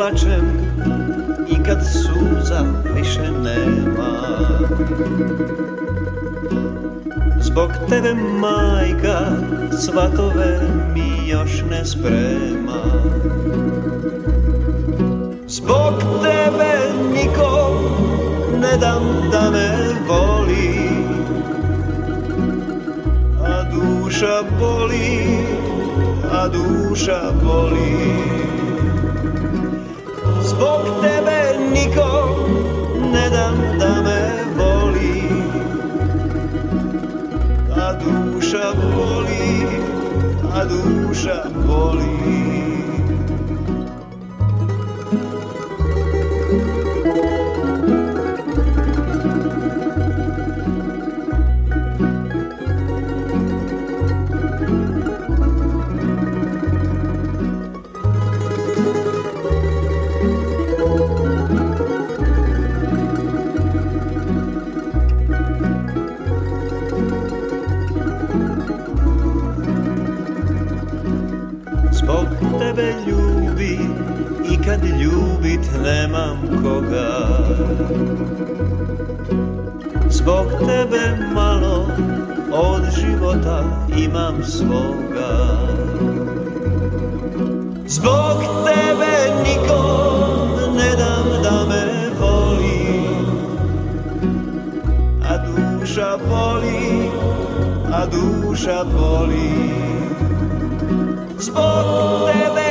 Plačem i kad suza više nema. Zbog tebe majka svatove mi još ne sprema. Zbog tebe niko ne dam da me voli A duša boli, a duša boli Zbog tebe niko ne dam da me voli. A duša boli, a duša boli i kad ljubit nemam koga. Zbog tebe malo od života imam svoga. Zbog tebe nikom ne dam da me voli A duša boli, a duša boli. Zbog tebe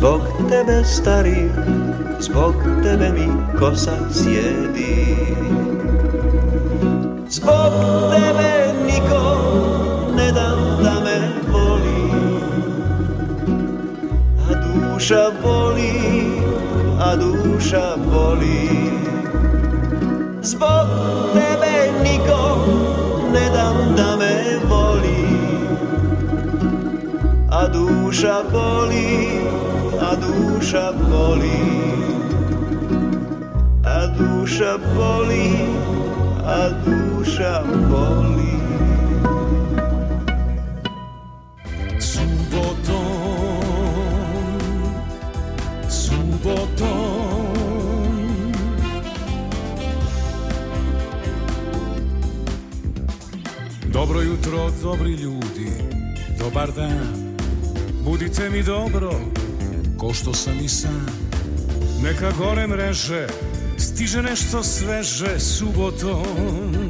Zbog tebe stari, zbog tebe mi kosa sjedi Zbog tebe niko ne dam da me voli A duša boli, a duša boli Zbog tebe niko ne dam da me voli A duša boli, a duša boli A duša boli, a duša boli Subotom, subotom. Dobro jutro, dobri ljudi, dobar dan. Budite mi dobro, ko što sam i sam. Neka gore mreže, stiže nešto sveže subotom